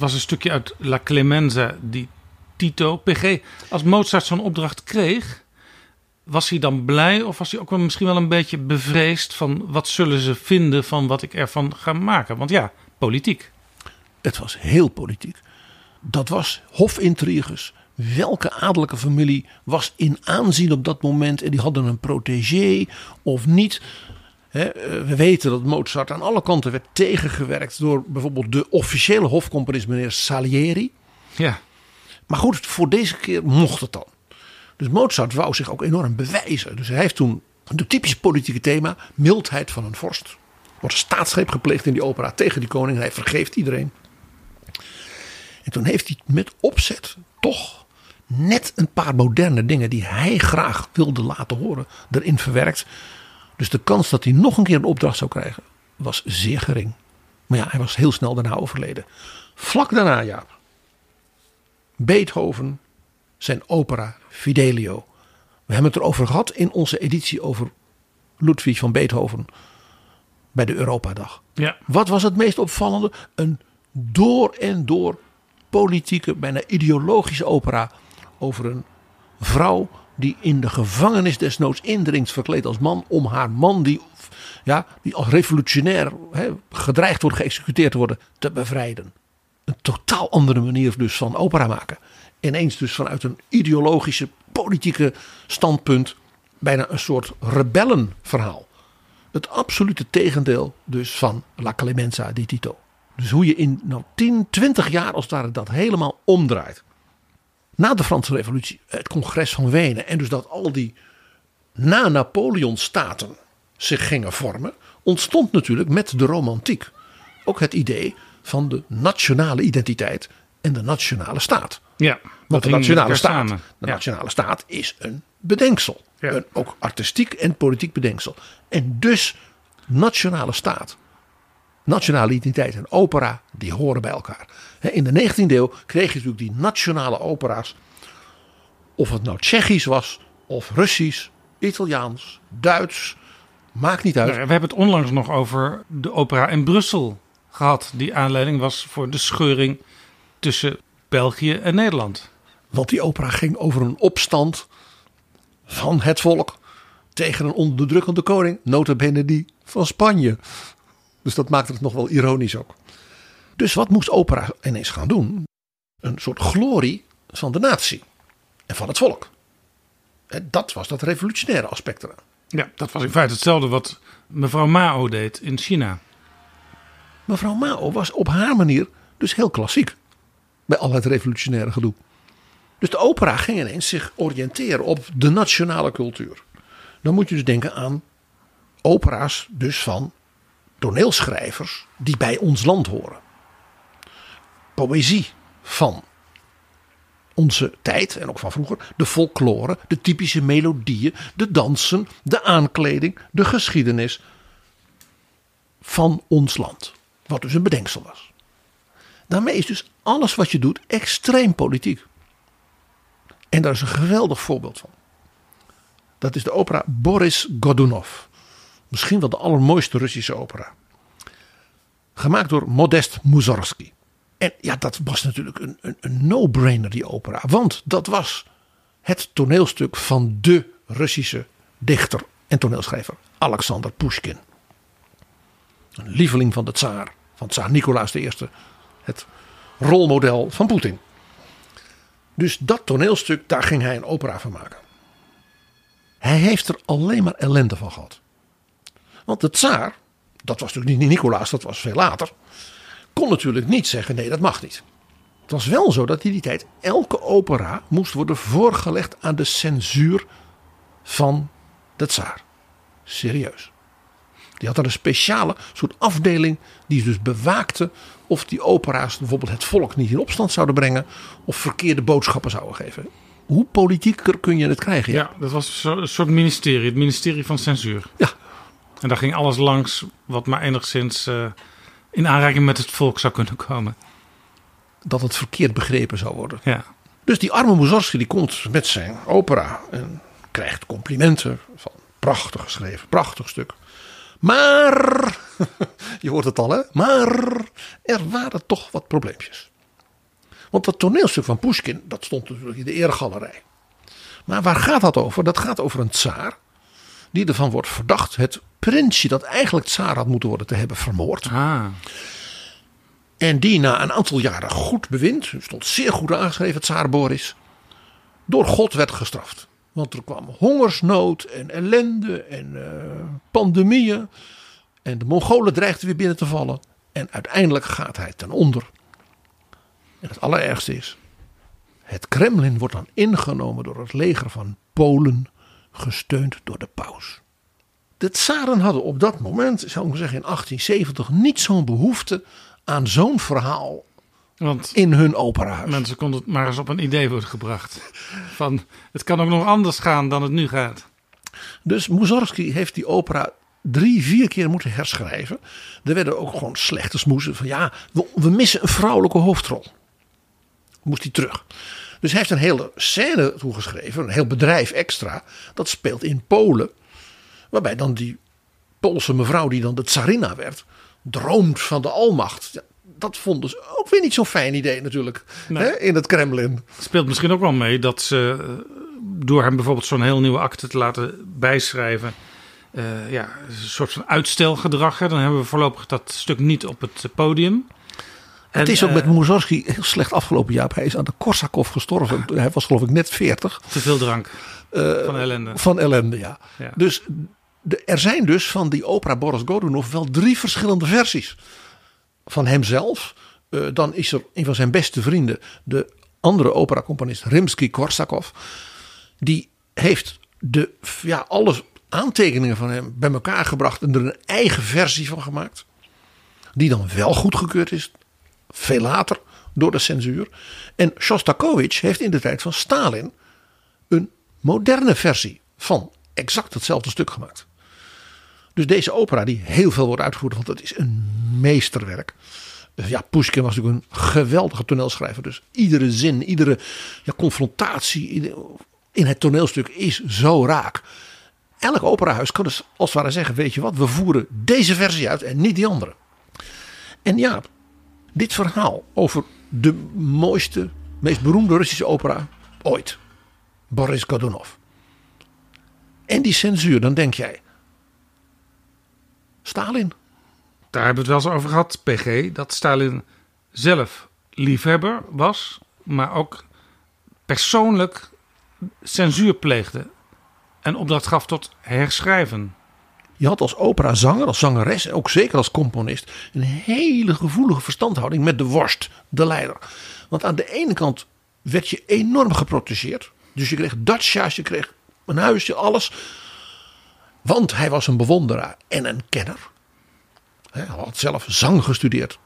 Was een stukje uit La Clemenza die Tito, PG, als Mozart zo'n opdracht kreeg, was hij dan blij of was hij ook wel misschien wel een beetje bevreesd van wat zullen ze vinden van wat ik ervan ga maken? Want ja, politiek. Het was heel politiek. Dat was hofintriges. Welke adellijke familie was in aanzien op dat moment en die hadden een protégé of niet? Eh, we weten dat Mozart aan alle kanten werd tegengewerkt door bijvoorbeeld de officiële hofcomponist meneer Salieri. Ja. Maar goed, voor deze keer mocht het dan. Dus Mozart wou zich ook enorm bewijzen. Dus hij heeft toen de typische politieke thema, mildheid van een vorst. Wordt een staatsgreep gepleegd in die opera tegen die koning. Hij vergeeft iedereen. En toen heeft hij met opzet toch net een paar moderne dingen die hij graag wilde laten horen, erin verwerkt. Dus de kans dat hij nog een keer een opdracht zou krijgen, was zeer gering. Maar ja, hij was heel snel daarna overleden. Vlak daarna, ja. Beethoven, zijn opera Fidelio. We hebben het erover gehad in onze editie over Ludwig van Beethoven bij de Europadag. Ja. Wat was het meest opvallende? Een door en door politieke, bijna ideologische opera over een vrouw die in de gevangenis desnoods indringt, verkleed als man, om haar man die, ja, die als revolutionair gedreigd wordt geëxecuteerd te worden, te bevrijden. Een totaal andere manier dus van opera maken. Ineens dus vanuit een ideologische, politieke standpunt bijna een soort rebellenverhaal. Het absolute tegendeel dus van La Clemenza di Tito. Dus hoe je in nou, 10, 20 jaar als daar dat helemaal omdraait. Na de Franse Revolutie, het congres van Wenen en dus dat al die na Napoleon staten zich gingen vormen, ontstond natuurlijk met de romantiek ook het idee van de nationale identiteit en de nationale staat. Ja, Want de nationale staat, samen. de Ja. nationale staat is een bedenksel. Ja. Een ook artistiek en politiek bedenksel. En dus nationale staat, nationale identiteit en opera, die horen bij elkaar. In de 19e eeuw kreeg je natuurlijk die nationale opera's. Of het nou Tsjechisch was, of Russisch, Italiaans, Duits. Maakt niet uit. We hebben het onlangs nog over de opera in Brussel gehad. Die aanleiding was voor de scheuring tussen België en Nederland. Want die opera ging over een opstand van het volk tegen een onderdrukkende koning, nota bene die van Spanje. Dus dat maakte het nog wel ironisch ook. Dus wat moest opera ineens gaan doen? Een soort glorie van de natie en van het volk. Dat was dat revolutionaire aspect eraan. Ja, dat was in feite hetzelfde wat mevrouw Mao deed in China. Mevrouw Mao was op haar manier dus heel klassiek. Bij al het revolutionaire gedoe. Dus de opera ging ineens zich oriënteren op de nationale cultuur. Dan moet je dus denken aan opera's dus van toneelschrijvers die bij ons land horen. Poëzie van onze tijd en ook van vroeger. De folklore, de typische melodieën, de dansen, de aankleding, de geschiedenis van ons land. Wat dus een bedenksel was. Daarmee is dus alles wat je doet extreem politiek. En daar is een geweldig voorbeeld van. Dat is de opera Boris Godunov. Misschien wel de allermooiste Russische opera. Gemaakt door Modest Mussorgsky. En ja, dat was natuurlijk een, een, een no-brainer, die opera. Want dat was het toneelstuk van de Russische dichter en toneelschrijver Alexander Pushkin. Een lieveling van de tsaar, van tsaar Nicolaas I. Het rolmodel van Poetin. Dus dat toneelstuk, daar ging hij een opera van maken. Hij heeft er alleen maar ellende van gehad. Want de tsaar, dat was natuurlijk niet Nicolaas, dat was veel later, kon natuurlijk niet zeggen: nee, dat mag niet. Het was wel zo dat in die tijd elke opera moest worden voorgelegd aan de censuur van de tsaar. Serieus. Die had er een speciale soort afdeling die dus bewaakte of die opera's bijvoorbeeld het volk niet in opstand zouden brengen of verkeerde boodschappen zouden geven. Hoe politieker kun je het krijgen? Ja, dat was een soort ministerie, het ministerie van censuur. Ja. En daar ging alles langs wat maar enigszins eh, in aanraking met het volk zou kunnen komen. Dat het verkeerd begrepen zou worden. Ja. Dus die arme Mussorgsky die komt met zijn opera en krijgt complimenten van prachtig geschreven, prachtig stuk. Maar, je hoort het al hè, maar er waren toch wat probleempjes. Want dat toneelstuk van Pushkin, dat stond natuurlijk in de eregalerij. Maar waar gaat dat over? Dat gaat over een tsaar die ervan wordt verdacht het prinsje dat eigenlijk tsaar had moeten worden te hebben vermoord. Ah. En die na een aantal jaren goed bewind, stond zeer goed aangeschreven, tsaar Boris, door God werd gestraft. Want er kwam hongersnood en ellende en eh, pandemieën. En de Mongolen dreigden weer binnen te vallen. En uiteindelijk gaat hij ten onder. En het allerergste is, het Kremlin wordt dan ingenomen door het leger van Polen, gesteund door de paus. De tsaren hadden op dat moment, zou ik zeggen in 1870, niet zo'n behoefte aan zo'n verhaal Want in hun operahuis. mensen konden het maar eens op een idee worden gebracht. Van, het kan ook nog anders gaan dan het nu gaat. Dus Mussorgsky heeft die opera drie, vier keer moeten herschrijven. Er werden ook gewoon slechte smoezen van ja, we, we missen een vrouwelijke hoofdrol. Moest hij terug. Dus hij heeft een hele scène toegeschreven, een heel bedrijf extra. Dat speelt in Polen. Waarbij dan die Poolse mevrouw die dan de tsarina werd, droomt van de almacht. Ja, dat vonden ze ook weer niet zo'n fijn idee natuurlijk Nee. hè, in het Kremlin. speelt misschien ook wel mee dat ze eh, door hem bijvoorbeeld zo'n heel nieuwe akte te laten bijschrijven. eh, ja, een soort van uitstelgedrag. Hè. Dan hebben we voorlopig dat stuk niet op het podium. Het is ook eh, met Mussorgsky heel slecht afgelopen jaar. Hij is aan de Korsakov gestorven. Hij was geloof ik net 40. Te veel drank Eh, van ellende. Van ellende, ja. Ja. Dus de, er zijn dus van die opera Boris Godunov wel drie verschillende versies. Van hemzelf. Eh, dan is er een van zijn beste vrienden, de andere operacomponist Rimsky-Korsakov. Die heeft de, ja, alle aantekeningen van hem bij elkaar gebracht en er een eigen versie van gemaakt. Die dan wel goedgekeurd is, veel later, door de censuur. En Shostakovich heeft in de tijd van Stalin een moderne versie van exact hetzelfde stuk gemaakt. Dus deze opera die heel veel wordt uitgevoerd, want het is een meesterwerk. Eh, Ja, Pushkin was natuurlijk een geweldige toneelschrijver. Dus iedere zin, iedere ja, confrontatie in het toneelstuk is zo raak. Elk operahuis kan dus als het ware zeggen, weet je wat, we voeren deze versie uit en niet die andere. En ja, dit verhaal over de mooiste, meest beroemde Russische opera ooit. Boris Godunov. En die censuur, dan denk jij. Stalin. Daar hebben we het wel eens over gehad, PG, dat Stalin zelf liefhebber was, maar ook persoonlijk censuur pleegde en opdracht gaf tot herschrijven. Je had als operazanger, als zangeres en ook zeker als componist een hele gevoelige verstandhouding met de worst, de leider. Want aan de ene kant werd je enorm geprotegeerd. Dus je kreeg datsja's, je kreeg een huisje, alles. Want hij was een bewonderaar en een kenner. Hij had zelf zang gestudeerd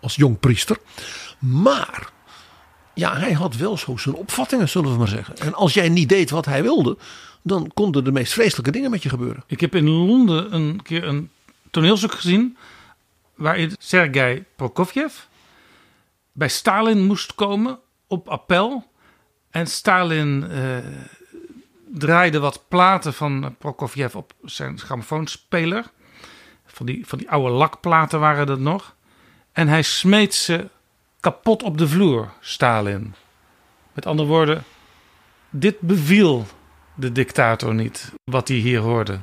als jong priester. Maar ja, hij had wel zo zijn opvattingen, zullen we maar zeggen. En als jij niet deed wat hij wilde, dan konden de meest vreselijke dingen met je gebeuren. Ik heb in Londen een keer een toneelstuk gezien waarin Sergei Prokofjev bij Stalin moest komen op appel. En Stalin eh, draaide wat platen van Prokofjev op zijn grammofoonspeler. Van die, van die oude lakplaten waren dat nog. En hij smeet ze kapot op de vloer, Stalin. Met andere woorden, dit beviel de dictator niet, wat hij hier hoorde.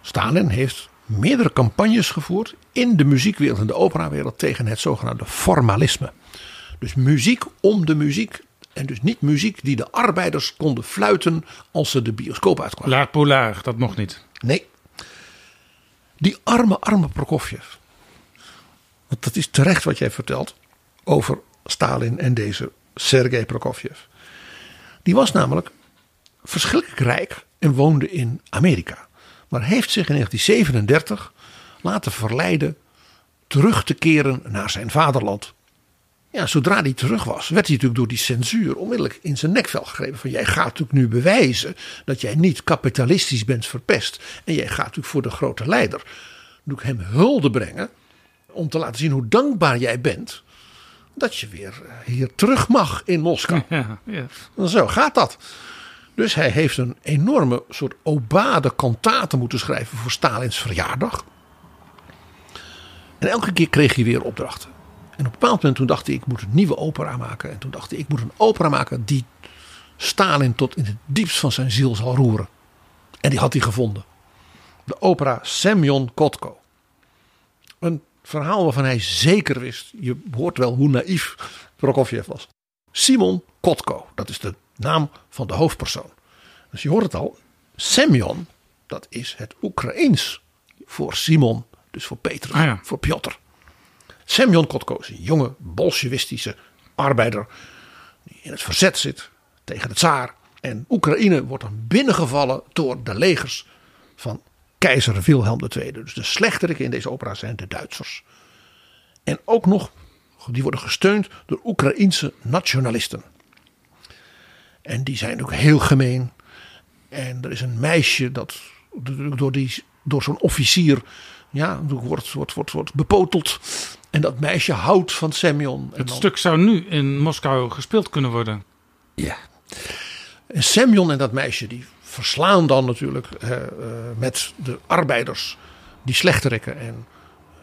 Stalin heeft meerdere campagnes gevoerd in de muziekwereld en de operawereld tegen het zogenaamde formalisme. Dus muziek om de muziek. En dus niet muziek die de arbeiders konden fluiten als ze de bioscoop uitkwamen. Laat polar, dat mocht niet. Nee. Die arme, arme Prokofjev. Want dat is terecht wat jij vertelt over Stalin en deze Sergei Prokofjev. Die was namelijk verschrikkelijk rijk en woonde in Amerika. Maar heeft zich in 1937 laten verleiden terug te keren naar zijn vaderland. Ja, zodra hij terug was, werd hij natuurlijk door die censuur onmiddellijk in zijn nekvel gegrepen. Van jij gaat natuurlijk nu bewijzen dat jij niet kapitalistisch bent verpest. En jij gaat natuurlijk voor de grote leider. Doe ik hem hulde brengen om te laten zien hoe dankbaar jij bent. Dat je weer hier terug mag in Moskou. Ja, ja. Zo gaat dat. Dus hij heeft een enorme soort obade kantate moeten schrijven voor Stalins verjaardag. En elke keer kreeg hij weer opdrachten. En op een bepaald moment toen dacht hij, ik moet een nieuwe opera maken. En toen dacht hij, ik moet een opera maken die Stalin tot in het diepst van zijn ziel zal roeren. En die had hij gevonden. De opera Semyon Kotko. Een verhaal waarvan hij zeker wist, je hoort wel hoe naïef Prokofjev was. Simon Kotko, dat is de naam van de hoofdpersoon. Dus je hoort het al, Semyon, dat is het Oekraïens voor Simon, dus voor Petrus, Ah ja. voor Piotr. Semyon Kotko is een jonge bolsjewistische arbeider die in het verzet zit tegen de tsaar. En Oekraïne wordt dan binnengevallen door de legers van keizer Wilhelm II. Dus de slechteriken in deze opera zijn de Duitsers. En ook nog, die worden gesteund door Oekraïense nationalisten. En die zijn ook heel gemeen. En er is een meisje dat door, die, door zo'n officier ja, wordt, wordt, wordt, wordt bepoteld. En dat meisje houdt van Semyon. En Het dan- stuk zou nu in Moskou gespeeld kunnen worden. Ja. En Semyon en dat meisje die verslaan dan natuurlijk eh, eh, met de arbeiders die slechterikken. En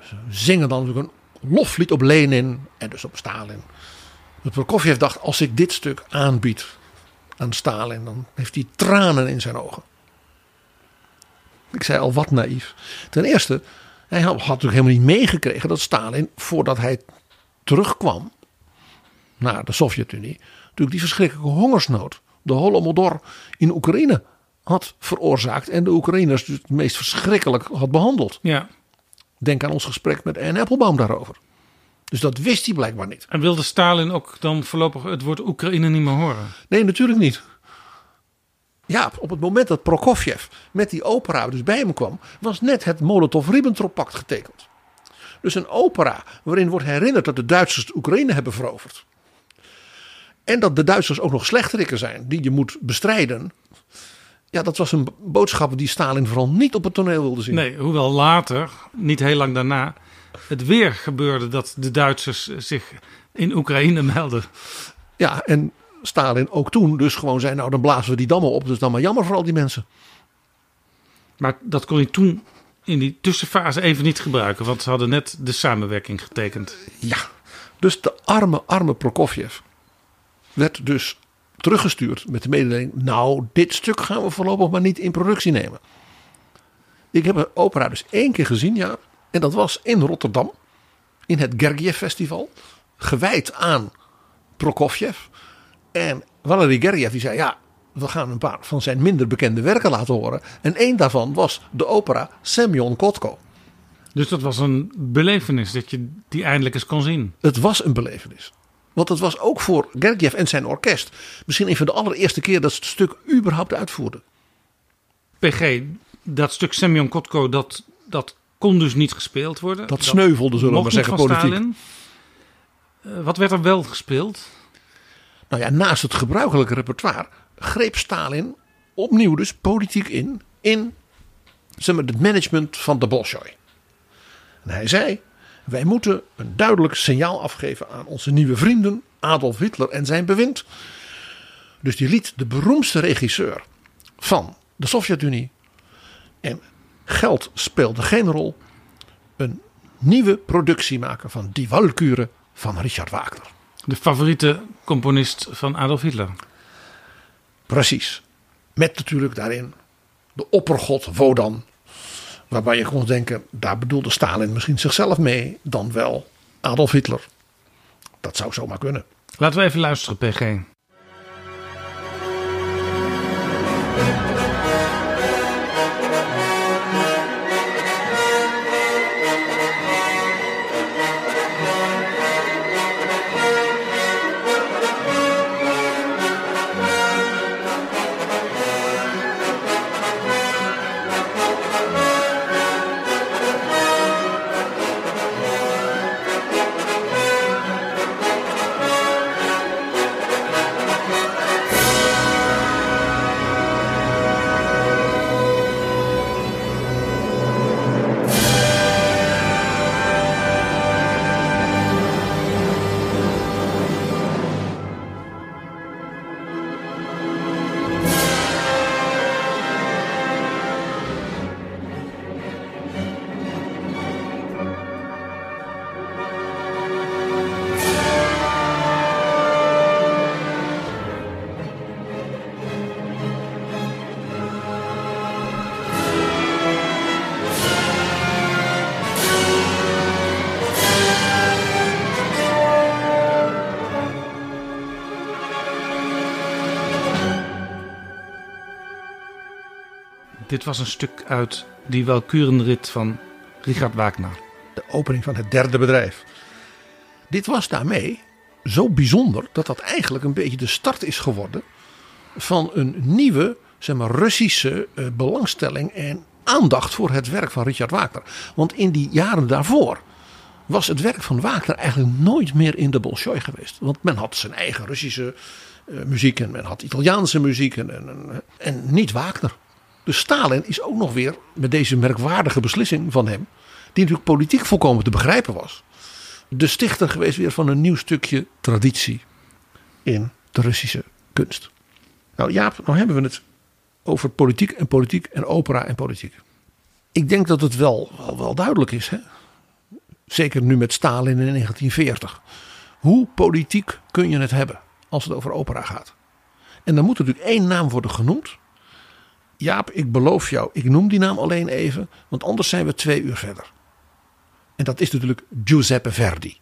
ze zingen dan natuurlijk een loflied op Lenin en dus op Stalin. Dus Prokofjev dacht, als ik dit stuk aanbied aan Stalin, dan heeft hij tranen in zijn ogen. Ik zei al wat naïef. Ten eerste, hij had had natuurlijk helemaal niet meegekregen dat Stalin, voordat hij terugkwam naar de Sovjet-Unie, natuurlijk die verschrikkelijke hongersnood, de Holodomor in Oekraïne had veroorzaakt en de Oekraïners dus het meest verschrikkelijk had behandeld. Ja. Denk aan ons gesprek met Anne Applebaum daarover. Dus dat wist hij blijkbaar niet. En wilde Stalin ook dan voorlopig het woord Oekraïne niet meer horen? Nee, natuurlijk niet. Ja, op het moment dat Prokofjev met die opera dus bij hem kwam, was net het Molotov-Ribbentrop-pact getekend. Dus een opera waarin wordt herinnerd dat de Duitsers de Oekraïne hebben veroverd. En dat de Duitsers ook nog slechterikken zijn die je moet bestrijden. Ja, dat was een boodschap die Stalin vooral niet op het toneel wilde zien. Nee, hoewel later, niet heel lang daarna, het weer gebeurde dat de Duitsers zich in Oekraïne melden. Ja, en Stalin ook toen dus gewoon zei, nou dan blazen we die dammen op. Dus dan maar jammer voor al die mensen. Maar dat kon hij toen in die tussenfase even niet gebruiken, want ze hadden net de samenwerking getekend. Ja, dus de arme, arme Prokofjev werd dus teruggestuurd met de mededeling: Nou, dit stuk gaan we voorlopig maar niet in productie nemen. Ik heb een opera dus één keer gezien, ja, en dat was in Rotterdam, in het Gergiev Festival, gewijd aan Prokofjev. En Valery Gergiev die zei: Ja, we gaan een paar van zijn minder bekende werken laten horen. En één daarvan was de opera Semyon Kotko. Dus dat was een belevenis dat je die eindelijk eens kon zien. Het was een belevenis. Want het was ook voor Gergiev en zijn orkest misschien een van de allereerste keer dat ze het stuk überhaupt uitvoerden. PG, dat stuk Semyon Kotko, dat, dat kon dus niet gespeeld worden. Dat sneuvelde, zullen we maar zeggen, politiek. Stalin. Eh, wat werd er wel gespeeld? Nou ja, naast het gebruikelijke repertoire greep Stalin opnieuw dus politiek in in zeg maar, het management van de Bolshoi. En hij zei: Wij moeten een duidelijk signaal afgeven aan onze nieuwe vrienden Adolf Hitler en zijn bewind. Dus die liet de beroemdste regisseur van de Sovjet-Unie en geld speelde geen rol. Een nieuwe productie maken van Die Walküre van Richard Wagner. De favoriete componist van Adolf Hitler. Precies. Met natuurlijk daarin de oppergod Wodan. Waarbij je kon denken, daar bedoelde Stalin misschien zichzelf mee, dan wel Adolf Hitler. Dat zou zomaar kunnen. Laten we even luisteren, PG. Was een stuk uit die Walkurenrit van Richard Wagner. De opening van het derde bedrijf. Dit was daarmee zo bijzonder dat dat eigenlijk een beetje de start is geworden van een nieuwe zeg maar, Russische eh, belangstelling en aandacht voor het werk van Richard Wagner. Want in die jaren daarvoor was het werk van Wagner eigenlijk nooit meer in de Bolshoi geweest. Want men had zijn eigen Russische uh, muziek en men had Italiaanse muziek en, en, en niet Wagner. Dus Stalin is ook nog weer met deze merkwaardige beslissing van hem, die natuurlijk politiek volkomen te begrijpen was, de stichter geweest weer van een nieuw stukje traditie in de Russische kunst. Nou Jaap, nou hebben we het over politiek en politiek en opera en politiek. Ik denk dat het wel, wel, duidelijk is. Hè? Zeker nu met Stalin in 1940. Hoe politiek kun je het hebben als het over opera gaat? En dan moet er natuurlijk één naam worden genoemd. Jaap, ik beloof jou, ik noem die naam alleen even, want anders zijn we twee uur verder. En dat is natuurlijk Giuseppe Verdi.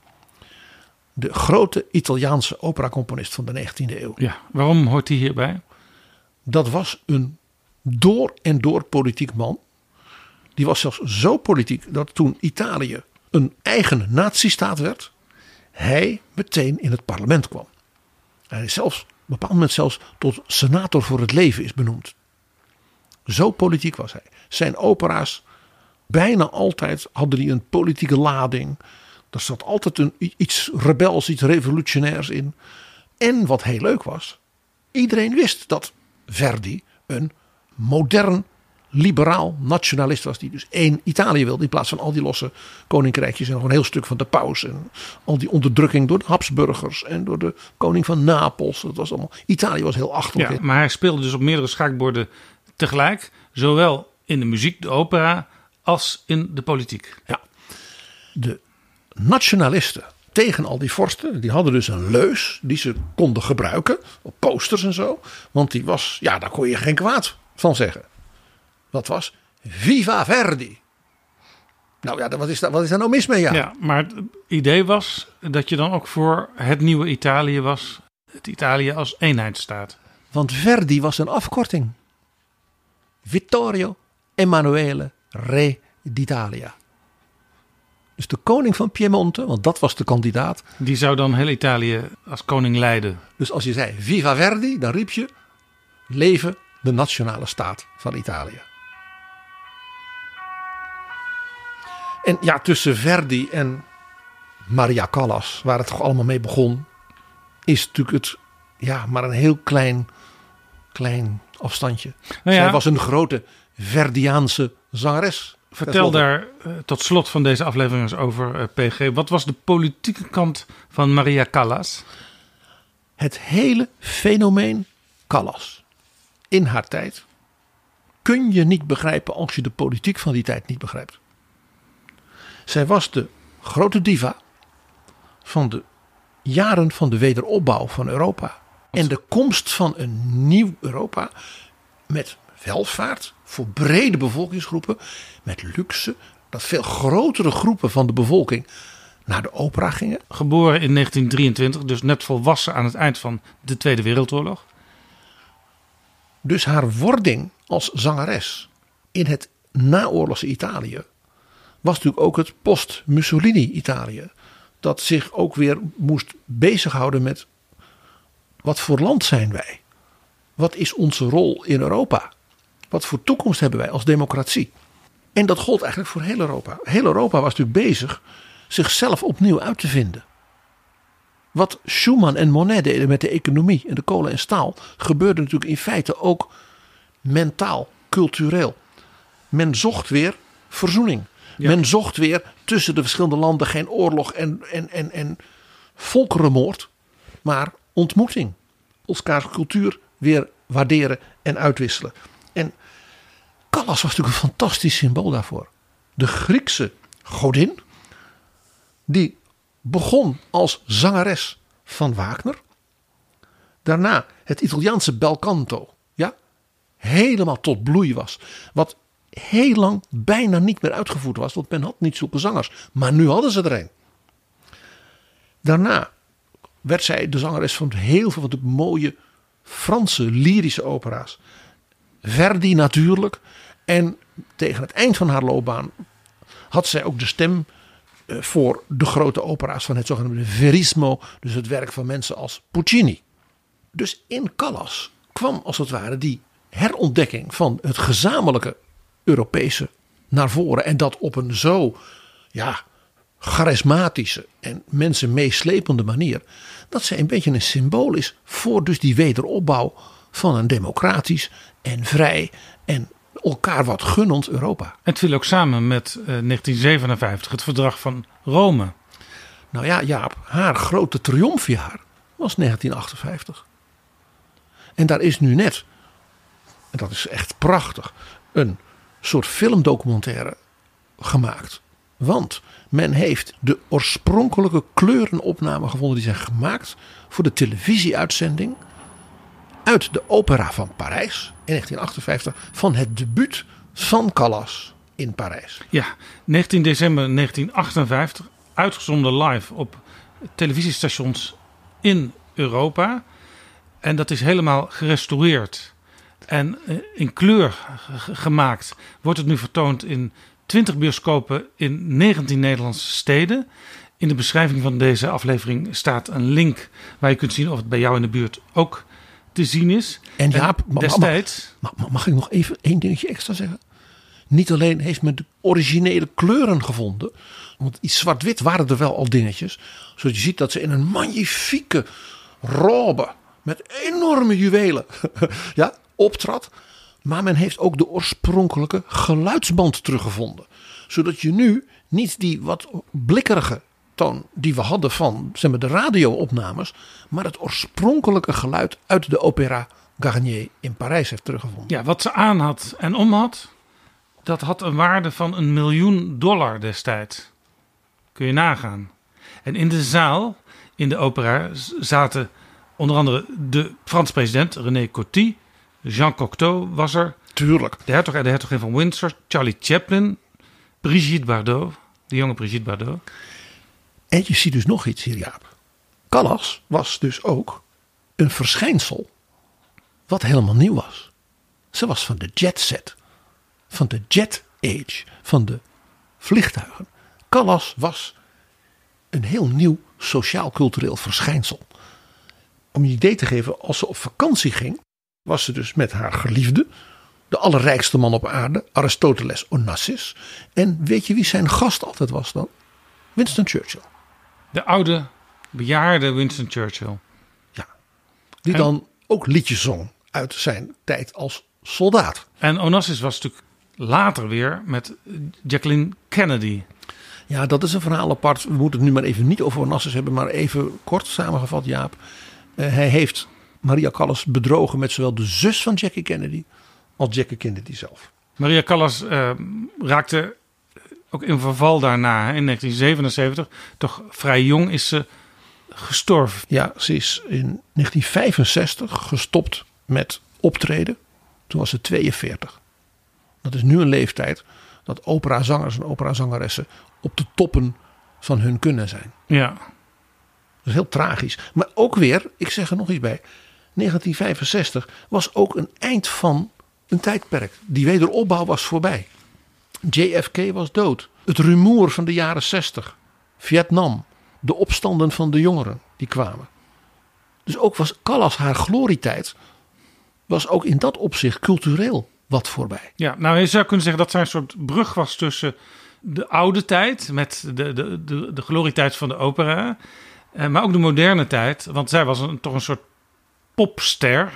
De grote Italiaanse operacomponist van de 19e eeuw. Ja, waarom hoort hij hierbij? Dat was een door en door politiek man. Die was zelfs zo politiek dat toen Italië een eigen nazistaat werd, hij meteen in het parlement kwam. Hij is zelfs op een bepaald moment zelfs tot senator voor het leven is benoemd. Zo politiek was hij. Zijn opera's, bijna altijd hadden die een politieke lading. Er zat altijd een, iets rebels, iets revolutionairs in. En wat heel leuk was, iedereen wist dat Verdi een modern liberaal nationalist was. Die dus één Italië wilde in plaats van al die losse koninkrijkjes. En nog een heel stuk van de paus. En al die onderdrukking door de Habsburgers. En door de koning van Napels. Dat was allemaal, Italië was heel achterlijk. Ja, maar hij speelde dus op meerdere schaakborden tegelijk. Zowel in de muziek, de opera, als in de politiek. Ja. De nationalisten tegen al die vorsten. Die hadden dus een leus die ze konden gebruiken. Op posters en zo. Want die was, ja daar kon je geen kwaad van zeggen. Dat was Viva Verdi. Nou ja, wat is, daar, wat is daar nou mis mee? Ja? ja, maar het idee was dat je dan ook voor het nieuwe Italië was. Het Italië als eenheidsstaat. Want Verdi was een afkorting. Vittorio Emanuele Re d'Italia. Dus de koning van Piemonte, want dat was de kandidaat. Die zou dan heel Italië als koning leiden. Dus als je zei Viva Verdi, dan riep je leven de nationale staat van Italië. En ja, tussen Verdi en Maria Callas, waar het toch allemaal mee begon, is natuurlijk het ja, maar een heel klein, klein afstandje. Nou ja, Zij was een grote Verdiaanse zangeres. Vertel daar uh, tot slot van deze aflevering eens over, uh, PG. Wat was de politieke kant van Maria Callas? Het hele fenomeen Callas in haar tijd kun je niet begrijpen als je de politiek van die tijd niet begrijpt. Zij was de grote diva van de jaren van de wederopbouw van Europa. En de komst van een nieuw Europa met welvaart voor brede bevolkingsgroepen, met luxe, dat veel grotere groepen van de bevolking naar de opera gingen. Geboren in 1923, dus net volwassen aan het eind van de Tweede Wereldoorlog. Dus haar wording als zangeres in het naoorlogse Italië was natuurlijk ook het post-Mussolini-Italië. Dat zich ook weer moest bezighouden met wat voor land zijn wij? Wat is onze rol in Europa? Wat voor toekomst hebben wij als democratie? En dat gold eigenlijk voor heel Europa. Heel Europa was natuurlijk bezig zichzelf opnieuw uit te vinden. Wat Schuman en Monet deden met de economie en de kolen en staal, gebeurde natuurlijk in feite ook mentaal, cultureel. Men zocht weer verzoening. Men zocht weer tussen de verschillende landen geen oorlog en, en, en, en volkerenmoord, maar ontmoeting. Elkaars cultuur weer waarderen en uitwisselen. En Callas was natuurlijk een fantastisch symbool daarvoor. De Griekse godin, die begon als zangeres van Wagner. Daarna het Italiaanse bel canto, ja, helemaal tot bloei was. Wat heel lang bijna niet meer uitgevoerd was, want men had niet zulke zangers. Maar nu hadden ze er een. Daarna werd zij de zangeres van heel veel van de mooie Franse lyrische opera's. Verdi natuurlijk. En tegen het eind van haar loopbaan had zij ook de stem eh, voor de grote opera's van het zogenaamde verismo. Dus het werk van mensen als Puccini. Dus in Callas kwam als het ware die herontdekking van het gezamenlijke Europese naar voren. En dat op een zo ja, charismatische en mensen meeslepende manier. Dat zij een beetje een symbool is voor dus die wederopbouw van een democratisch en vrij en elkaar wat gunnend Europa. Het viel ook samen met eh, 1957, het verdrag van Rome. Nou ja, Jaap, haar grote triomfjaar was 1958. En daar is nu net, en dat is echt prachtig, een soort filmdocumentaire gemaakt. Want men heeft de oorspronkelijke kleurenopnamen gevonden die zijn gemaakt voor de televisieuitzending uit de Opera van Parijs in 1958 van het debuut van Callas in Parijs. Ja, 19 december 1958, uitgezonden live op televisiestations in Europa. En dat is helemaal gerestaureerd en eh, in kleur gemaakt. Wordt het nu vertoond in 20 bioscopen in 19 Nederlandse steden. In de beschrijving van deze aflevering staat een link waar je kunt zien of het bij jou in de buurt ook te zien is. En Jaap, destijds. Mag, mag, mag ik nog even één dingetje extra zeggen? Niet alleen heeft men de originele kleuren gevonden. Want iets zwart-wit waren er wel al dingetjes. Zodat je ziet dat ze in een magnifieke robe. Met enorme juwelen. ja, optrad. Maar men heeft ook de oorspronkelijke geluidsband teruggevonden. Zodat je nu niet die wat blikkerige toon die we hadden van zeg maar, de radioopnames. Maar het oorspronkelijke geluid uit de opera Garnier in Parijs heeft teruggevonden. Ja, wat ze aan had en om had, dat had een waarde van een miljoen dollar destijds. Kun je nagaan. En in de zaal, in de opera, zaten onder andere de Frans president René Coty, Jean Cocteau was er. Tuurlijk. De hertog en de hertogin van Windsor, Charlie Chaplin, Brigitte Bardot, de jonge Brigitte Bardot. En je ziet dus nog iets hier, Jaap. Callas was dus ook een verschijnsel wat helemaal nieuw was. Ze was van de jet set, van de jet age, van de vliegtuigen. Callas was een heel nieuw sociaal-cultureel verschijnsel. Om je een idee te geven, als ze op vakantie ging, was ze dus met haar geliefde, de allerrijkste man op aarde, Aristoteles Onassis. En weet je wie zijn gast altijd was dan? Winston Churchill. De oude, bejaarde Winston Churchill. Die En- dan ook liedjes zong uit zijn tijd als soldaat. En Onassis was natuurlijk later weer met Jacqueline Kennedy. Ja, dat is een verhaal apart. We moeten het nu maar even niet over Onassis hebben, maar even kort samengevat, Jaap. Eh, hij heeft Maria Callas bedrogen met zowel de zus van Jackie Kennedy als Jackie Kennedy zelf. Maria Callas eh, raakte ook in verval daarna. In 1977, toch vrij jong, is ze gestorven. Ja, ze is in 1965 gestopt met optreden. Toen was ze 42. Dat is nu een leeftijd dat operazangers en operazangeressen op de toppen van hun kunnen zijn. Ja. Dat is heel tragisch. Maar ook weer, ik zeg er nog iets bij. 1965 was ook een eind van een tijdperk. Die wederopbouw was voorbij. JFK was dood. Het rumoer van de jaren 60. Vietnam. De opstanden van de jongeren die kwamen. Dus ook was Callas haar glorietijd. Was ook in dat opzicht cultureel wat voorbij. Ja, nou je zou kunnen zeggen dat zij een soort brug was tussen de oude tijd met de, de, de, de glorietijd van de opera, eh, maar ook de moderne tijd. Want zij was een, toch een soort popster,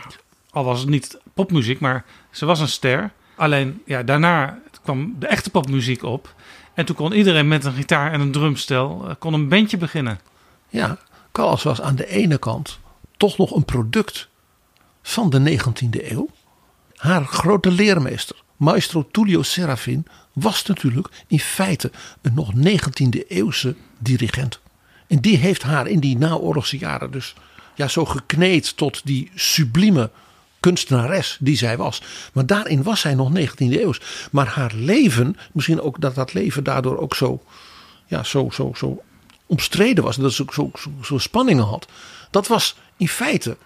al was het niet popmuziek, maar ze was een ster. Alleen ja, daarna kwam de echte popmuziek op en toen kon iedereen met een gitaar en een drumstel eh, kon een bandje beginnen. Ja, Callas was aan de ene kant toch nog een product van de 19e eeuw. Haar grote leermeester, maestro Tullio Serafin, was natuurlijk in feite een nog 19e eeuwse dirigent. En die heeft haar in die naoorlogse jaren dus ja, zo gekneed tot die sublieme kunstenares die zij was. Maar daarin was zij nog 19e eeuws. Maar haar leven, misschien ook dat dat leven daardoor ook zo, ja, zo, zo, zo omstreden was. Dat ze ook zo, zo, zo spanningen had. Dat was in feite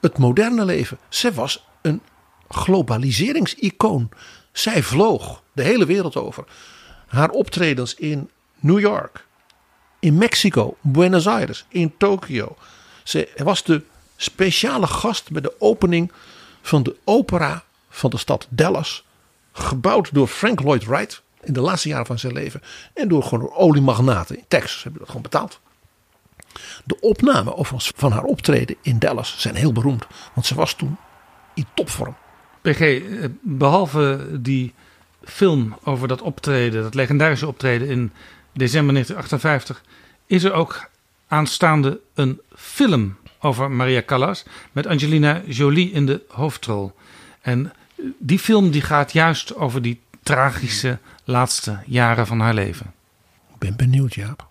het moderne leven. Ze was een globaliseringsicoon. Zij vloog de hele wereld over. Haar optredens in New York, in Mexico, Buenos Aires, in Tokio. Ze was de speciale gast bij de opening van de opera van de stad Dallas. Gebouwd door Frank Lloyd Wright in de laatste jaren van zijn leven. En door gewoon oliemagnaten in Texas hebben dat gewoon betaald. De opnamen van haar optreden in Dallas zijn heel beroemd. Want ze was toen in topvorm. PG, eh, behalve die film over dat optreden, dat legendarische optreden in december 1958, is er ook aanstaande een film over Maria Callas met Angelina Jolie in de hoofdrol. En die film die gaat juist over die tragische laatste jaren van haar leven. Ik ben benieuwd, Jaap.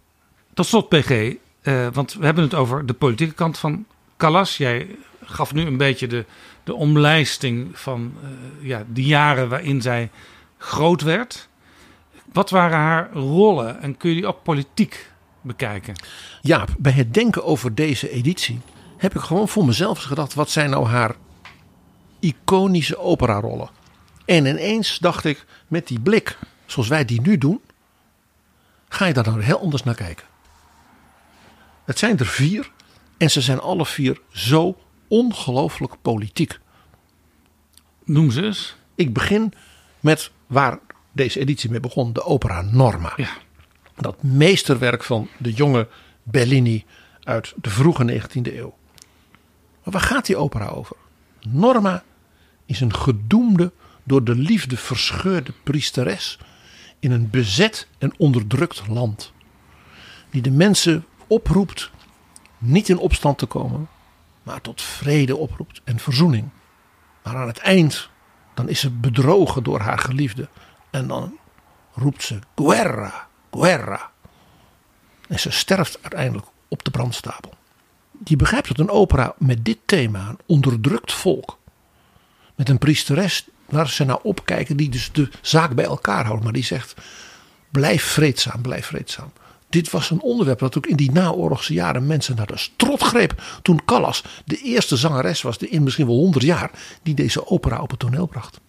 Tot slot, PG, eh, want we hebben het over de politieke kant van Callas. Jij gaf nu een beetje de, de omlijsting van uh, ja, de jaren waarin zij groot werd. Wat waren haar rollen en kun je die ook politiek bekijken? Ja, bij het denken over deze editie heb ik gewoon voor mezelf gedacht: wat zijn nou haar iconische operarollen? En ineens dacht ik, met die blik zoals wij die nu doen, ga je daar dan heel anders naar kijken. Het zijn er vier en ze zijn alle vier zo ongelooflijk politiek. Noem ze eens. Ik begin met waar deze editie mee begon, de opera Norma. Ja. Dat meesterwerk van de jonge Bellini uit de vroege 19e eeuw. Maar waar gaat die opera over? Norma is een gedoemde, door de liefde verscheurde priesteres in een bezet en onderdrukt land. Die de mensen oproept niet in opstand te komen, maar tot vrede oproept en verzoening. Maar aan het eind, dan is ze bedrogen door haar geliefde. En dan roept ze guerra, guerra. En ze sterft uiteindelijk op de brandstapel. Je begrijpt dat een opera met dit thema, een onderdrukt volk, met een priesteres waar ze naar opkijken, die dus de zaak bij elkaar houdt, maar die zegt: blijf vreedzaam, blijf vreedzaam. Dit was een onderwerp dat ook in die naoorlogse jaren mensen naar de strot greep. Toen Callas de eerste zangeres was in misschien wel honderd jaar die deze opera op het toneel bracht.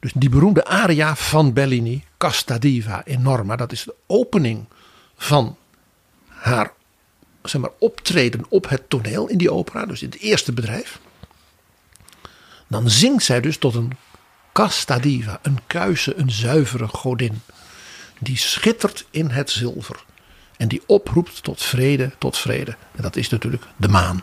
Dus die beroemde aria van Bellini, Casta Diva Enorma, dat is de opening van haar zeg maar, optreden op het toneel in die opera, dus in het eerste bedrijf. Dan zingt zij dus tot een Casta Diva, een kuise, een zuivere godin die schittert in het zilver. En die oproept tot vrede, tot vrede. En dat is natuurlijk de maan.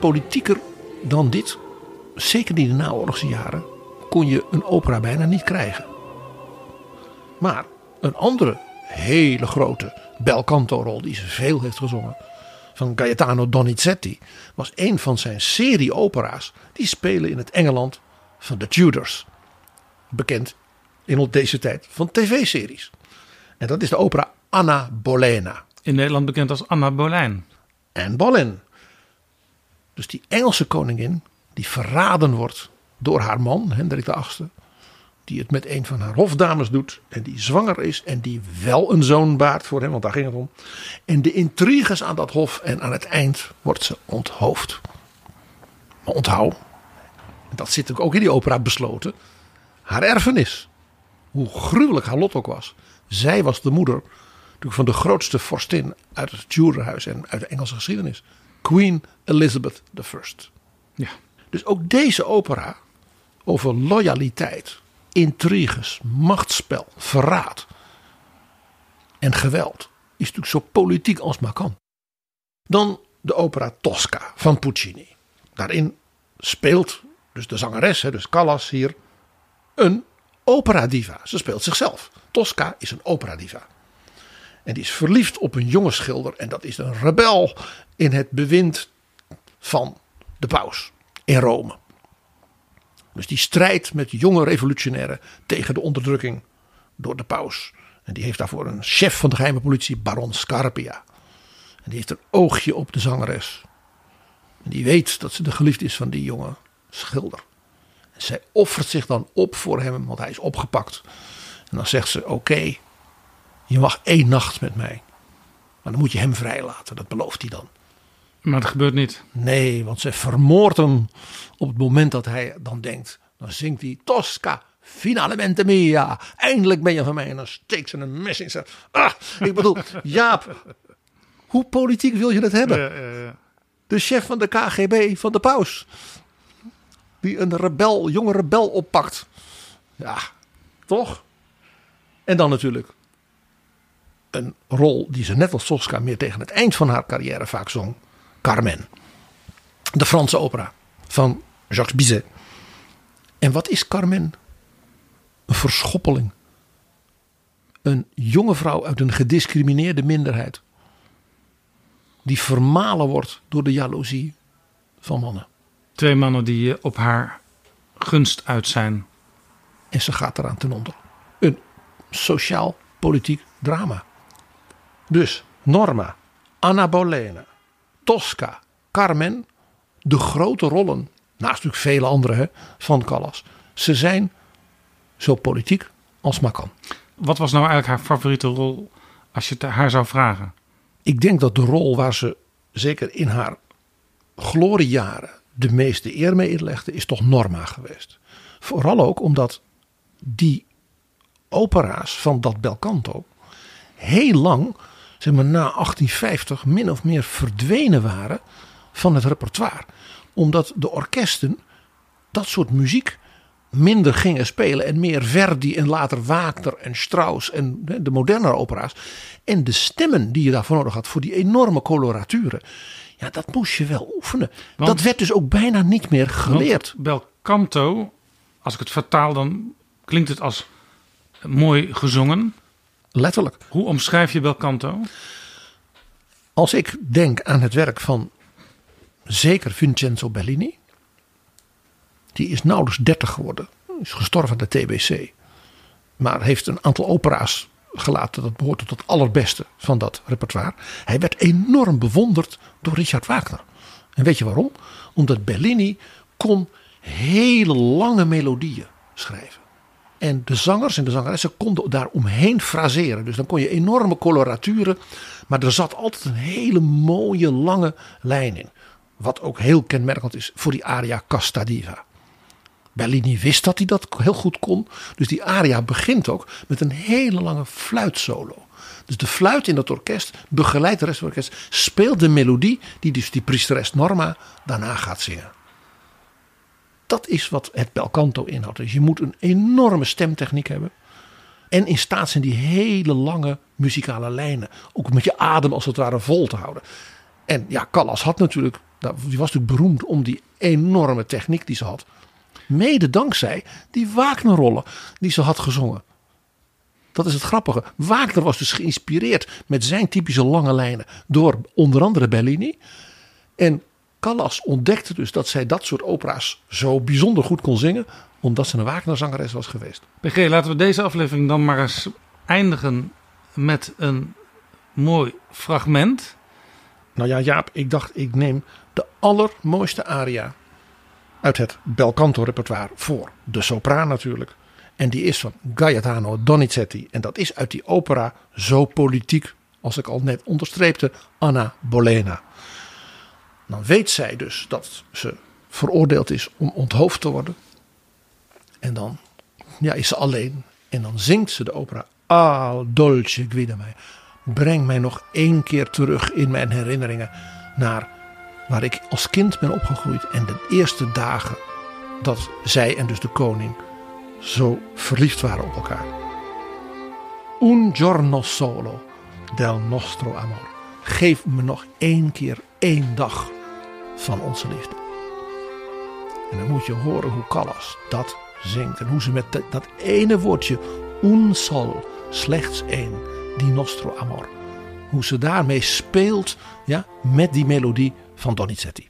Politieker dan dit, zeker in de naoorlogse jaren, kon je een opera bijna niet krijgen. Maar een andere hele grote belcanto rol die ze veel heeft gezongen van Gaetano Donizetti was een van zijn serie opera's die spelen in het Engeland van de Tudors. Bekend in deze tijd van tv-series. En dat is de opera Anna Bolena. In Nederland bekend als Anna Boleyn. Anne Boleyn. Dus die Engelse koningin die verraden wordt door haar man Hendrik VIII. Die het met een van haar hofdames doet. En die zwanger is. En die wel een zoon baart voor hem. Want daar ging het om. En de intriges aan dat hof. En aan het eind wordt ze onthoofd. Maar onthoud. Dat zit ook in die opera besloten. Haar erfenis. Hoe gruwelijk haar lot ook was. Zij was de moeder van de grootste vorstin uit het Tudorhuis en uit de Engelse geschiedenis. Queen Elizabeth I. Ja. Dus ook deze opera over loyaliteit, intriges, machtsspel, verraad en geweld is natuurlijk zo politiek als maar kan. Dan de opera Tosca van Puccini. Daarin speelt dus de zangeres, dus Callas hier, een operadiva. Ze speelt zichzelf. Tosca is een operadiva. En die is verliefd op een jonge schilder. En dat is een rebel in het bewind van de paus in Rome. Dus die strijdt met jonge revolutionairen tegen de onderdrukking door de paus. En die heeft daarvoor een chef van de geheime politie, Baron Scarpia. En die heeft een oogje op de zangeres. En die weet dat ze de geliefde is van die jonge schilder. En zij offert zich dan op voor hem, want hij is opgepakt. En dan zegt ze: Oké, je mag één nacht met mij. Maar dan moet je hem vrijlaten, dat belooft hij dan. Maar dat gebeurt niet. Nee, want ze vermoordt hem op het moment dat hij dan denkt. Dan zingt hij Tosca, finalmente mia. Eindelijk ben je van mij. En dan steekt ze een mes in zijn... Ah, ik bedoel, Jaap, hoe politiek wil je het hebben? De chef van de KGB van de paus. Die een rebel, jonge rebel oppakt. Ja, toch? En dan natuurlijk een rol die ze net als Tosca meer tegen het eind van haar carrière vaak zong. Carmen. De Franse opera van Jacques Bizet. En wat is Carmen? Een verschoppeling. Een jonge vrouw uit een gediscrimineerde minderheid. Die vermalen wordt door de jaloezie van mannen. Twee mannen die op haar gunst uit zijn. En ze gaat eraan ten onder. Een sociaal-politiek drama. Dus Norma, Anna Bolena, Tosca, Carmen, de grote rollen, naast natuurlijk vele andere hè, van Callas. Ze zijn zo politiek als maar kan. Wat was nou eigenlijk haar favoriete rol als je het haar zou vragen? Ik denk dat de rol waar ze zeker in haar gloriejaren de meeste eer mee inlegde, is toch Norma geweest. Vooral ook omdat die opera's van dat Belcanto heel lang zeg maar, na 1850 min of meer verdwenen waren van het repertoire. Omdat de orkesten dat soort muziek minder gingen spelen en meer Verdi en later Wagner en Strauss en de moderne opera's. En de stemmen die je daarvoor nodig had voor die enorme coloraturen. Ja, dat moest je wel oefenen. dat werd dus ook bijna niet meer geleerd. Bel canto, als ik het vertaal, dan klinkt het als mooi gezongen. Letterlijk. Hoe omschrijf je Belcanto? Als ik denk aan het werk van zeker Vincenzo Bellini. Die is nauwelijks 30 geworden. Is gestorven aan de TBC. Maar heeft een aantal opera's gelaten. Dat behoort tot het allerbeste van dat repertoire. Hij werd enorm bewonderd door Richard Wagner. En weet je waarom? Omdat Bellini kon hele lange melodieën schrijven. En de zangers en de zangeressen konden daar omheen fraseren. Dus dan kon je enorme coloraturen. Maar er zat altijd een hele mooie lange lijn in. Wat ook heel kenmerkend is voor die aria Casta Diva. Bellini wist dat hij dat heel goed kon. Dus die aria begint ook met een hele lange fluitsolo. Dus de fluit in dat orkest begeleidt de rest van het orkest. Speelt de melodie die dus die priesteres Norma daarna gaat zingen. Dat is wat het belcanto inhoudt. Dus je moet een enorme stemtechniek hebben. En in staat zijn die hele lange muzikale lijnen. Ook met je adem als het ware vol te houden. En ja, Callas had natuurlijk. Nou, die was natuurlijk beroemd om die enorme techniek die ze had. Mede dankzij die Wagner-rollen die ze had gezongen. dat is het grappige. Wagner was dus geïnspireerd met zijn typische lange lijnen door onder andere Bellini. En Callas ontdekte dus dat zij dat soort opera's zo bijzonder goed kon zingen, omdat ze een Wagner-zangeres was geweest. PG, laten we deze aflevering dan maar eens eindigen met een mooi fragment. Nou ja, Jaap, ik dacht ik neem de allermooiste aria uit het belcanto repertoire voor de sopraan natuurlijk. En die is van Gaetano Donizetti. En dat is uit die opera zo politiek, als ik al net onderstreepte, Anna Bolena. Dan weet zij dus dat ze veroordeeld is om onthoofd te worden. En dan ja, is ze alleen. En dan zingt ze de opera Al dolce guida mij. Breng mij nog één keer terug in mijn herinneringen naar waar ik als kind ben opgegroeid. En de eerste dagen dat zij en dus de koning zo verliefd waren op elkaar. Un giorno solo del nostro amor. Geef me nog één keer één dag van onze liefde. En dan moet je horen hoe Callas dat zingt. En hoe ze met dat, ene woordje, un sol, slechts één, die nostro amor. Hoe ze daarmee speelt ja, met die melodie van Donizetti.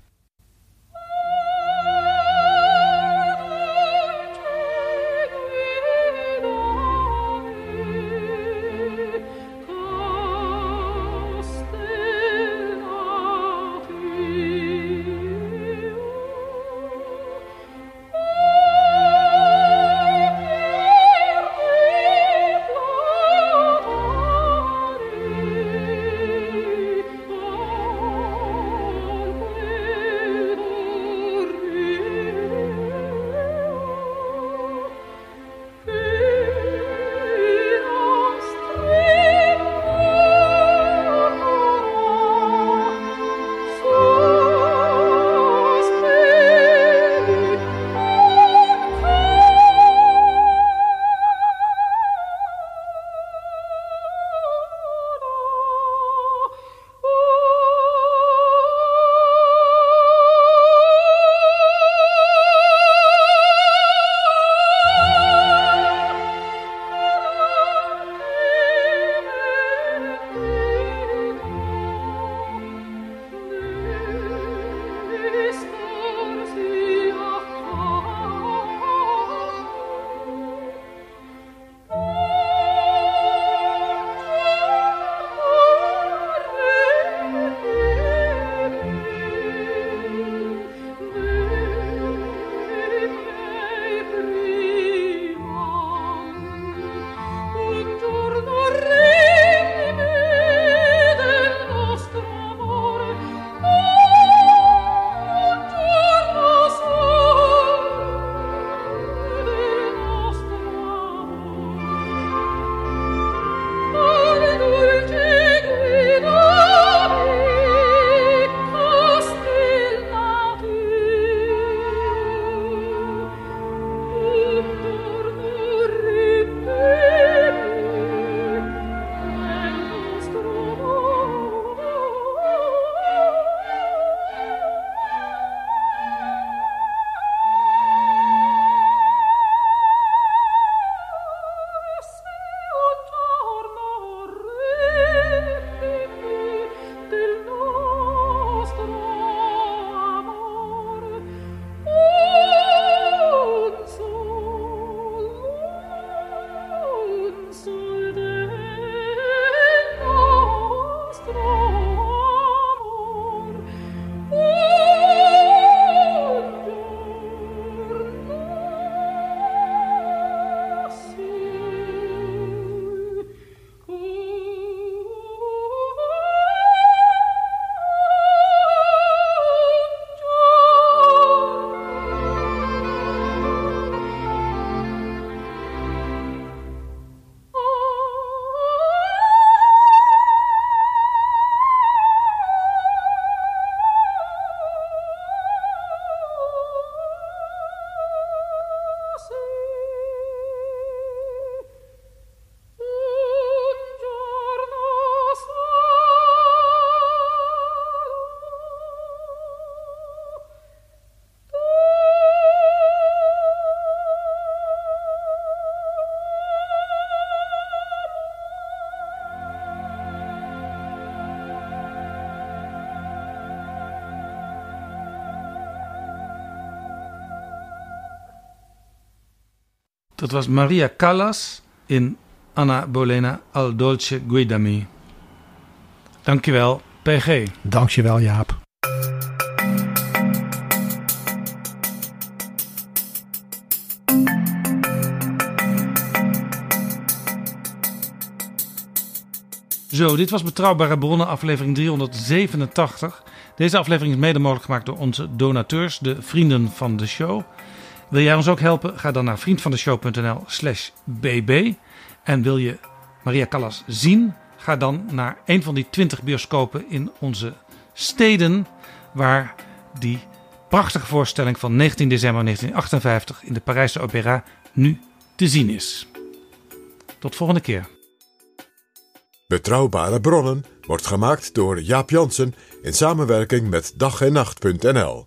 Dat was Maria Callas in Anna Bolena al Dolce Guidami. Dankjewel, PG. Dankjewel, Jaap. Zo, dit was Betrouwbare Bronnen, aflevering 387. Deze aflevering is mede mogelijk gemaakt door onze donateurs, de vrienden van de show. Wil jij ons ook helpen? Ga dan naar vriendvandeshow.nl slash bb. En wil je Maria Callas zien? Ga dan naar een van die 20 bioscopen in onze steden... waar die prachtige voorstelling van 19 december 1958 in de Parijse Opera nu te zien is. Tot volgende keer. Betrouwbare bronnen wordt gemaakt door Jaap Jansen in samenwerking met dag en nacht.nl.